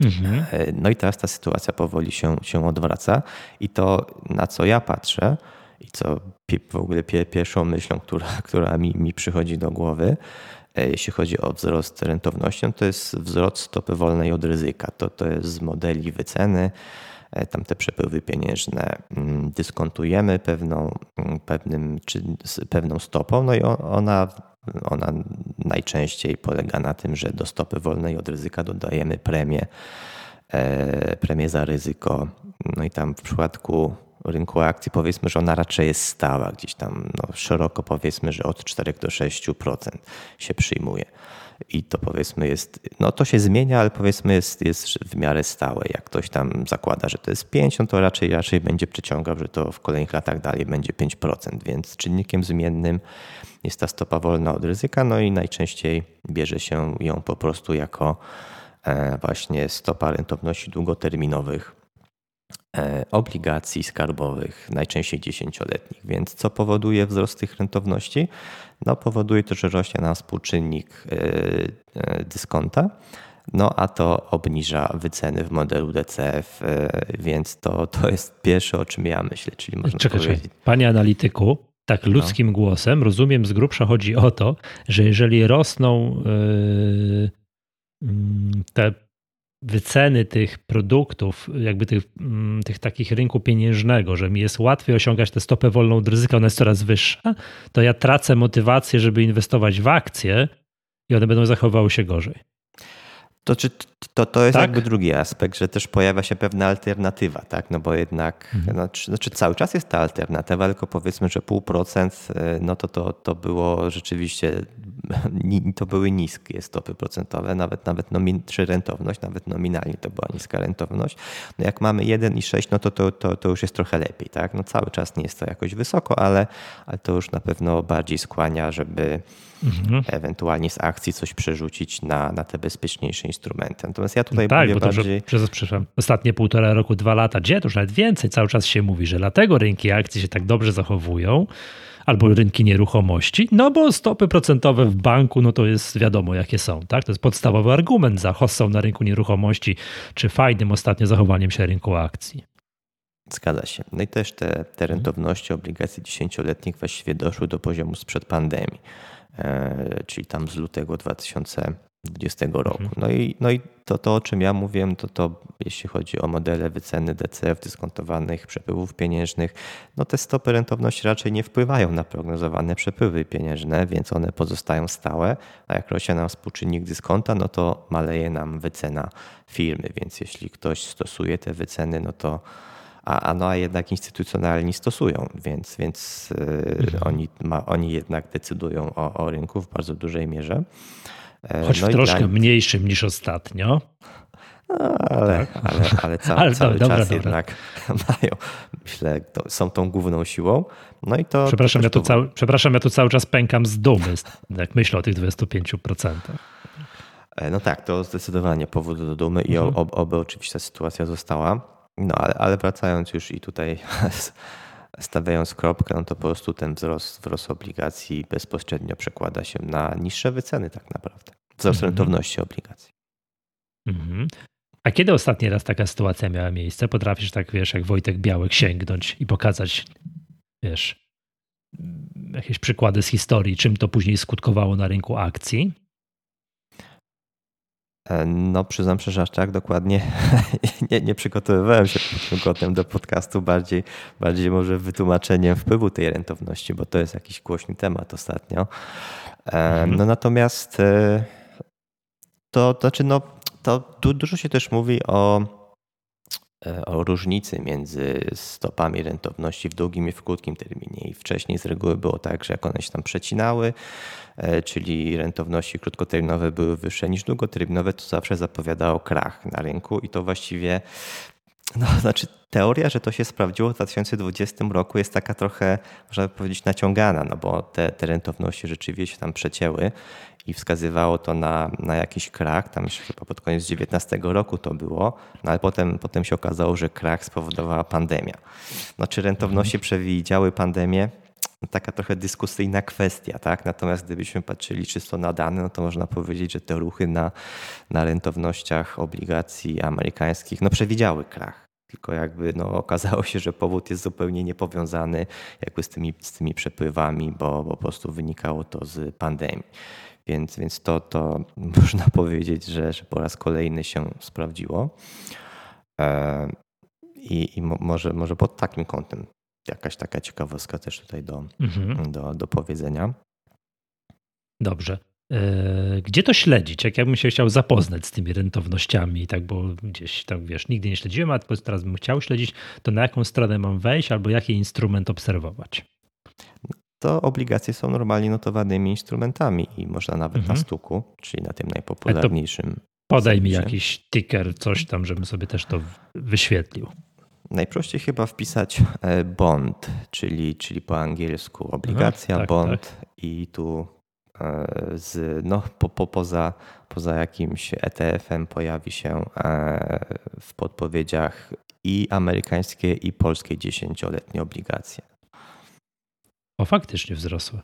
Mhm. E, no i teraz ta sytuacja powoli się, się odwraca i to na co ja patrzę i co w ogóle pierwszą myślą, która, która mi, mi przychodzi do głowy, jeśli chodzi o wzrost rentowności, no to jest wzrost stopy wolnej od ryzyka. To, to jest z modeli wyceny. E, tam te przepływy pieniężne mm, dyskontujemy pewną, mm, pewnym, czy pewną stopą, no i ona, ona najczęściej polega na tym, że do stopy wolnej od ryzyka dodajemy premię, e, premię za ryzyko. No i tam w przypadku rynku akcji powiedzmy, że ona raczej jest stała, gdzieś tam no, szeroko powiedzmy, że od 4 do 6% się przyjmuje. I to powiedzmy jest, no to się zmienia, ale powiedzmy jest, jest w miarę stałe. Jak ktoś tam zakłada, że to jest 5, no to raczej, raczej będzie przyciągał, że to w kolejnych latach dalej będzie 5%. Więc czynnikiem zmiennym jest ta stopa wolna od ryzyka, no i najczęściej bierze się ją po prostu jako e, właśnie stopa rentowności długoterminowych obligacji skarbowych, najczęściej dziesięcioletnich. Więc co powoduje wzrost tych rentowności? No, powoduje to, że rośnie nam współczynnik e, e, dyskonta, no a to obniża wyceny w modelu DCF, więc to, to jest pierwsze, o czym ja myślę. Czyli można czekaj, powiedzieć... Panie analityku, tak ludzkim no. głosem, rozumiem, z grubsza chodzi o to, że jeżeli rosną te wyceny tych produktów, jakby tych, mm, tych takich rynku pieniężnego, że mi jest łatwiej osiągać tę stopę wolną od ryzyka, ona jest coraz wyższa, to ja tracę motywację, żeby inwestować w akcje i one będą zachowały się gorzej. To, czy, to, to jest tak? jakby drugi aspekt, że też pojawia się pewna alternatywa, tak? No bo jednak, mhm. znaczy, znaczy cały czas jest ta alternatywa, tylko powiedzmy, że pół procent, e, no to, to, to było rzeczywiście, to były niskie stopy procentowe, nawet, nawet nomin, czy rentowność, nawet nominalnie to była niska rentowność. No jak mamy 1,6, no to, to, to, to już jest trochę lepiej, tak? No cały czas nie jest to jakoś wysoko, ale, ale to już na pewno bardziej skłania, żeby mhm. ewentualnie z akcji coś przerzucić na, na te bezpieczniejsze instrumenty. Natomiast ja tutaj no tak, bo to, bardziej... przez, przepraszam, ostatnie półtora roku, dwa lata, gdzie to już nawet więcej, cały czas się mówi, że dlatego rynki akcji się tak dobrze zachowują, albo rynki nieruchomości, no bo stopy procentowe w banku, no to jest wiadomo jakie są, tak? To jest podstawowy argument za hossą na rynku nieruchomości, czy fajnym ostatnio zachowaniem się rynku akcji. Zgadza się. No i też te, te mhm. rentowności obligacji dziesięcioletnich właściwie doszły do poziomu sprzed pandemii. E, czyli tam z lutego 2020 roku. Mhm. No i, no i to, to, o czym ja mówiłem, to to jeśli chodzi o modele wyceny DCF, dyskontowanych przepływów pieniężnych, no te stopy rentowności raczej nie wpływają na prognozowane przepływy pieniężne, więc one pozostają stałe, a jak rośnie nam współczynnik dyskonta, no to maleje nam wycena firmy, więc jeśli ktoś stosuje te wyceny, no to a, a, no, a jednak instytucjonalni stosują, więc, więc y, mhm. oni, ma, oni jednak decydują o, o rynku w bardzo dużej mierze. E, Choć no troszkę dla... mniejszym niż ostatnio. No, ale, tak. ale, ale, cały, ale cały dobra, czas dobra. jednak mają, myślę, to, są tą główną siłą. No i to. Przepraszam, to ja tu cały, przepraszam, ja tu cały czas pękam z dumy, jak myślę o tych 25%. E, no tak, to zdecydowanie powód do dumy i mhm. oby oczywiście ta sytuacja została. No ale, ale wracając już i tutaj stawiając kropkę, no to po prostu ten wzrost, wzrost obligacji bezpośrednio przekłada się na niższe wyceny tak naprawdę. Wzrost mm -hmm. rentowności obligacji. Mm -hmm. A kiedy ostatni raz taka sytuacja miała miejsce? Potrafisz tak, wiesz, jak Wojtek Białek sięgnąć i pokazać, wiesz, jakieś przykłady z historii, czym to później skutkowało na rynku akcji? E, no, przyznam szczerze, aż tak dokładnie nie, nie przygotowywałem się pod tym kątem do podcastu, bardziej, bardziej może wytłumaczeniem wpływu tej rentowności, bo to jest jakiś głośny temat ostatnio. E, mhm. No natomiast e, to, to znaczy, no, to dużo się też mówi o o różnicy między stopami rentowności w długim i w krótkim terminie. I wcześniej z reguły było tak, że jak one się tam przecinały, e, czyli rentowności krótkoterminowe były wyższe niż długoterminowe, to zawsze zapowiadało krach na rynku i to właściwie no, znaczy teoria, że to się sprawdziło w 2020 roku jest taka trochę, można powiedzieć, naciągana, no bo te, te rentowności rzeczywiście się tam przecięły i wskazywało to na, na jakiś krach, tam już chyba pod koniec 19 roku to było, no ale potem, potem się okazało, że krach spowodowała pandemia. No czy rentowności przewidziały pandemię? taka trochę dyskusyjna kwestia, tak? Natomiast gdybyśmy patrzyli czysto na dane, no to można powiedzieć, że te ruchy na, na rentownościach obligacji amerykańskich no przewidziały krach. Tylko jakby no, okazało się, że powód jest zupełnie niepowiązany jakby z tymi, z tymi przepływami, bo, bo po prostu wynikało to z pandemii. Więc, więc to, to można powiedzieć, że, że po raz kolejny się sprawdziło. E, I, i może, może pod takim kątem jakaś taka ciekawostka też tutaj do, mhm. do, do powiedzenia. Dobrze. E, gdzie to śledzić? Jak ja bym się chciał zapoznać z tymi rentownościami, tak, bo gdzieś tam wiesz, nigdy nie śledziłem, a teraz bym chciał śledzić, to na jaką stronę mam wejść albo jaki instrument obserwować? To obligacje są normalnie notowanymi instrumentami i można nawet mhm. na stuku, czyli na tym najpopularniejszym. Podaj mi jakiś ticker, coś tam, żebym sobie też to wyświetlił. Najprościej chyba wpisać e, bond, czyli, czyli po angielsku obligacja, tak, bond tak. i tu e, z, no, po, po, poza, poza jakimś ETF-em pojawi się e, w podpowiedziach i amerykańskie i polskie dziesięcioletnie obligacje. O, faktycznie wzrosły.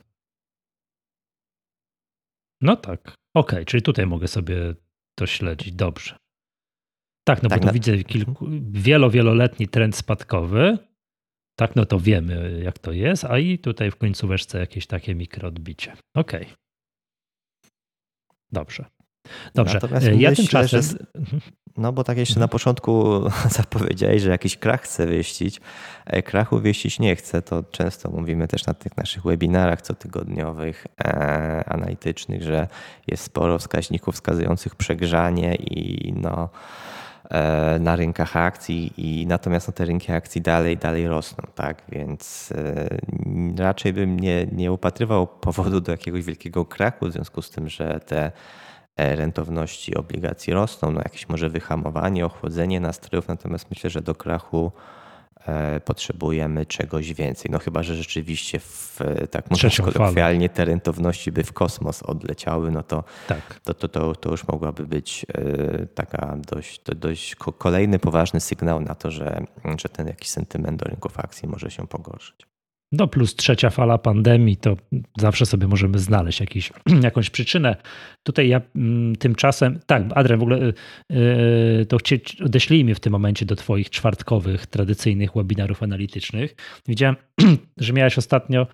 No tak, ok, czyli tutaj mogę sobie to śledzić. Dobrze. Tak, no tak, bo tu no. widzę kilku, wielo, wieloletni trend spadkowy. Tak, no to wiemy, jak to jest, a i tutaj w końcóweczce jakieś takie mikroodbicie. Okej. Okay. Dobrze. Dobrze, Natomiast ja myślę, tymczasem... Że, mhm. no bo tak jeszcze na początku zapowiedziałeś, że jakiś krach chce wieścić. E, krachu wieścić nie chce, to często mówimy też na tych naszych webinarach cotygodniowych, e, analitycznych, że jest sporo wskaźników wskazujących przegrzanie i no E, na rynkach akcji i natomiast no, te rynki akcji dalej, dalej rosną, tak? Więc e, raczej bym nie, nie upatrywał powodu do jakiegoś wielkiego kraku w związku z tym, że te e, rentowności obligacji rosną, no jakieś może wyhamowanie, ochłodzenie nastrojów, natomiast myślę, że do krachu E, potrzebujemy czegoś więcej. No chyba, że rzeczywiście w, tak mówiąc kolokwialnie te rentowności by w kosmos odleciały, no to, tak. to, to, to, to już mogłaby być e, taka dość, dość kolejny poważny sygnał na to, że, że ten jakiś sentyment do rynków akcji może się pogorszyć. No plus trzecia fala pandemii, to zawsze sobie możemy znaleźć jakiś, jakąś przyczynę. Tutaj ja mm, tymczasem, tak, Adrian, w ogóle yy, to chcie, odeślijmy w tym momencie do Twoich czwartkowych, tradycyjnych webinarów analitycznych. Widziałem, że miałeś ostatnio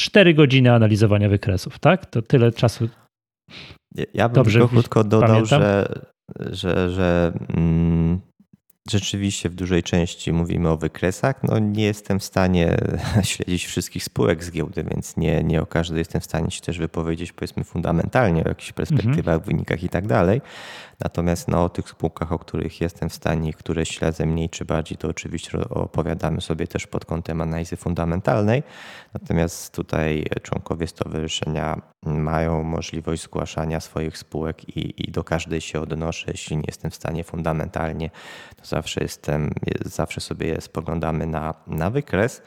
4 godziny analizowania wykresów, tak? To tyle czasu. Ja bym Dobrze, tylko krótko dodał, że, że, że mm, Rzeczywiście w dużej części mówimy o wykresach. No, nie jestem w stanie śledzić wszystkich spółek z giełdy, więc nie, nie o każdej jestem w stanie się też wypowiedzieć powiedzmy fundamentalnie o jakichś perspektywach, mhm. wynikach i tak dalej. Natomiast no, o tych spółkach, o których jestem w stanie, które śledzę mniej czy bardziej, to oczywiście opowiadamy sobie też pod kątem analizy fundamentalnej. Natomiast tutaj członkowie stowarzyszenia mają możliwość zgłaszania swoich spółek i, i do każdej się odnoszę. Jeśli nie jestem w stanie fundamentalnie, to zawsze jestem, zawsze sobie spoglądamy na, na wykres.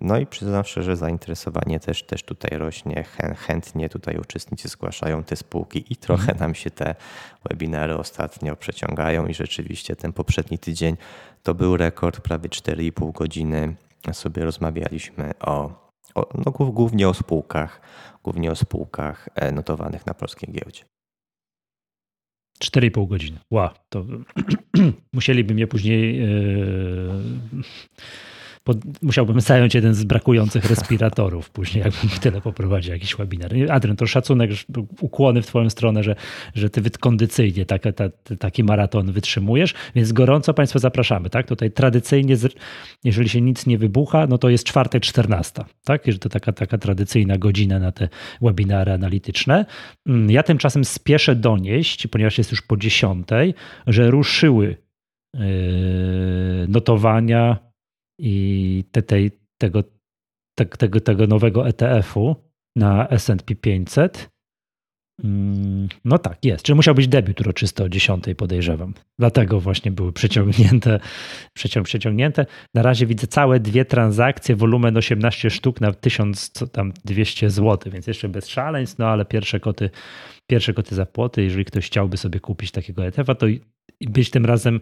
No i przyznam szczerze, zainteresowanie też, też tutaj rośnie. Chętnie tutaj uczestnicy zgłaszają te spółki i trochę mhm. nam się te webinary ostatnio przeciągają i rzeczywiście ten poprzedni tydzień to był rekord, prawie 4,5 godziny sobie rozmawialiśmy o, o no, głównie o spółkach, głównie o spółkach e, notowanych na polskiej giełdzie. 4,5 godziny. Wow, to musieliby mnie później yy musiałbym zająć jeden z brakujących respiratorów później, jakbym tyle poprowadził jakiś webinar. Adrian, to szacunek, ukłony w twoją stronę, że, że ty kondycyjnie tak, ta, taki maraton wytrzymujesz, więc gorąco Państwa zapraszamy. Tak? Tutaj tradycyjnie, jeżeli się nic nie wybucha, no to jest czwartek 14, tak? Że to taka, taka tradycyjna godzina na te webinary analityczne. Mm, ja tymczasem spieszę donieść, ponieważ jest już po 10, że ruszyły yy, notowania i te, tej, tego, te, tego, tego nowego ETF-u na S&P 500. Mm, no tak, jest. Czyli musiał być debiut uroczysty o 10 podejrzewam. Dlatego właśnie były przeciągnięte, przeciąg, przeciągnięte. Na razie widzę całe dwie transakcje, wolumen 18 sztuk na 1200 zł, więc jeszcze bez szaleństw, no ale pierwsze koty, pierwsze koty za płoty. Jeżeli ktoś chciałby sobie kupić takiego ETF-a, to być tym razem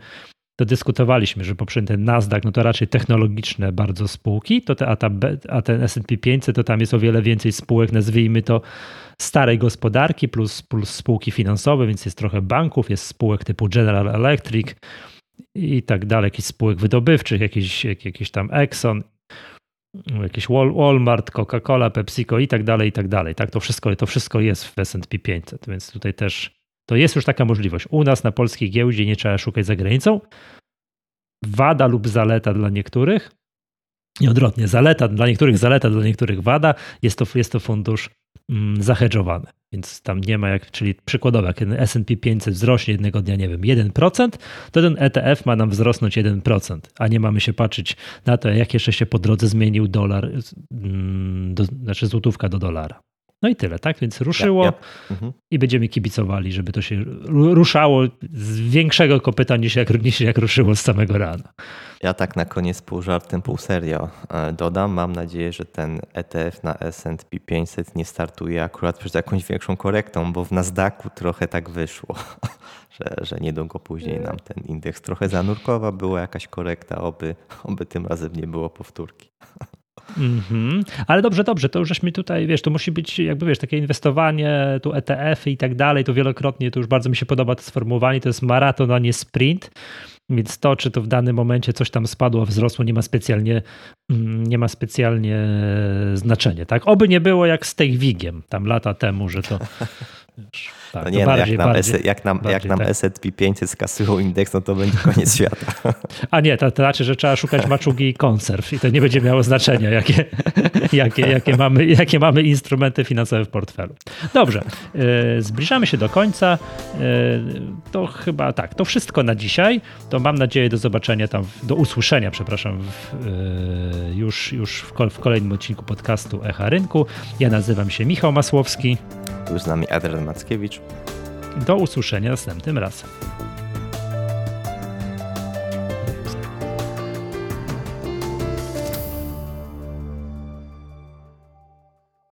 to dyskutowaliśmy, że poprzedni ten Nasdaq, no to raczej technologiczne bardzo spółki, to te, a, ta, a ten S&P 500 to tam jest o wiele więcej spółek, nazwijmy to starej gospodarki plus, plus spółki finansowe, więc jest trochę banków, jest spółek typu General Electric i tak dalej, jakichś spółek wydobywczych, jakiś, jakiś tam Exxon, jakiś Walmart, Coca-Cola, PepsiCo i tak dalej, i tak dalej. Tak, to wszystko, to wszystko jest w S&P 500, więc tutaj też to jest już taka możliwość. U nas na polskiej giełdzie nie trzeba szukać za granicą. Wada lub zaleta dla niektórych, i odwrotnie, zaleta dla niektórych, zaleta dla niektórych wada, jest to, jest to fundusz mm, zahedżowany. Więc tam nie ma jak, czyli przykładowo, jak S&P 500 wzrośnie jednego dnia, nie wiem, 1%, to ten ETF ma nam wzrosnąć 1%, a nie mamy się patrzeć na to, jak jeszcze się po drodze zmienił dolar, mm, do, znaczy złotówka do dolara. No i tyle, tak? Więc ruszyło ja, ja. Mhm. i będziemy kibicowali, żeby to się ruszało z większego kopyta niż jak, niż jak ruszyło z samego rana. Ja tak na koniec pół żartem, pół serio e, dodam. Mam nadzieję, że ten ETF na S&P 500 nie startuje akurat przed jakąś większą korektą, bo w Nasdaqu trochę tak wyszło, że, że niedługo później nam ten indeks trochę zanurkował. Była jakaś korekta, oby, oby tym razem nie było powtórki. Mm -hmm. Ale dobrze, dobrze, to już żeśmy tutaj, wiesz, to musi być jakby, wiesz, takie inwestowanie, tu ETF-y i tak dalej, to wielokrotnie, to już bardzo mi się podoba to sformułowanie, to jest maraton, a nie sprint, więc to, czy to w danym momencie coś tam spadło, wzrosło, nie ma specjalnie, mm, nie ma specjalnie znaczenia, tak? Oby nie było jak z tej wigiem tam lata temu, że to Tak, no nie, no bardziej, jak, nam bardziej, jak nam, bardziej, jak nam tak. S&P 500 skasują indeks, no to będzie koniec świata. A nie, to, to znaczy, że trzeba szukać maczugi i konserw i to nie będzie miało znaczenia, jakie, jakie, jakie, mamy, jakie mamy instrumenty finansowe w portfelu. Dobrze, yy, zbliżamy się do końca. To chyba tak, to wszystko na dzisiaj. To mam nadzieję do zobaczenia tam, do usłyszenia, przepraszam, w, już, już w, w kolejnym odcinku podcastu Echa Rynku. Ja nazywam się Michał Masłowski. Tu z nami Adrian Mackiewicz. Do usłyszenia następnym razem.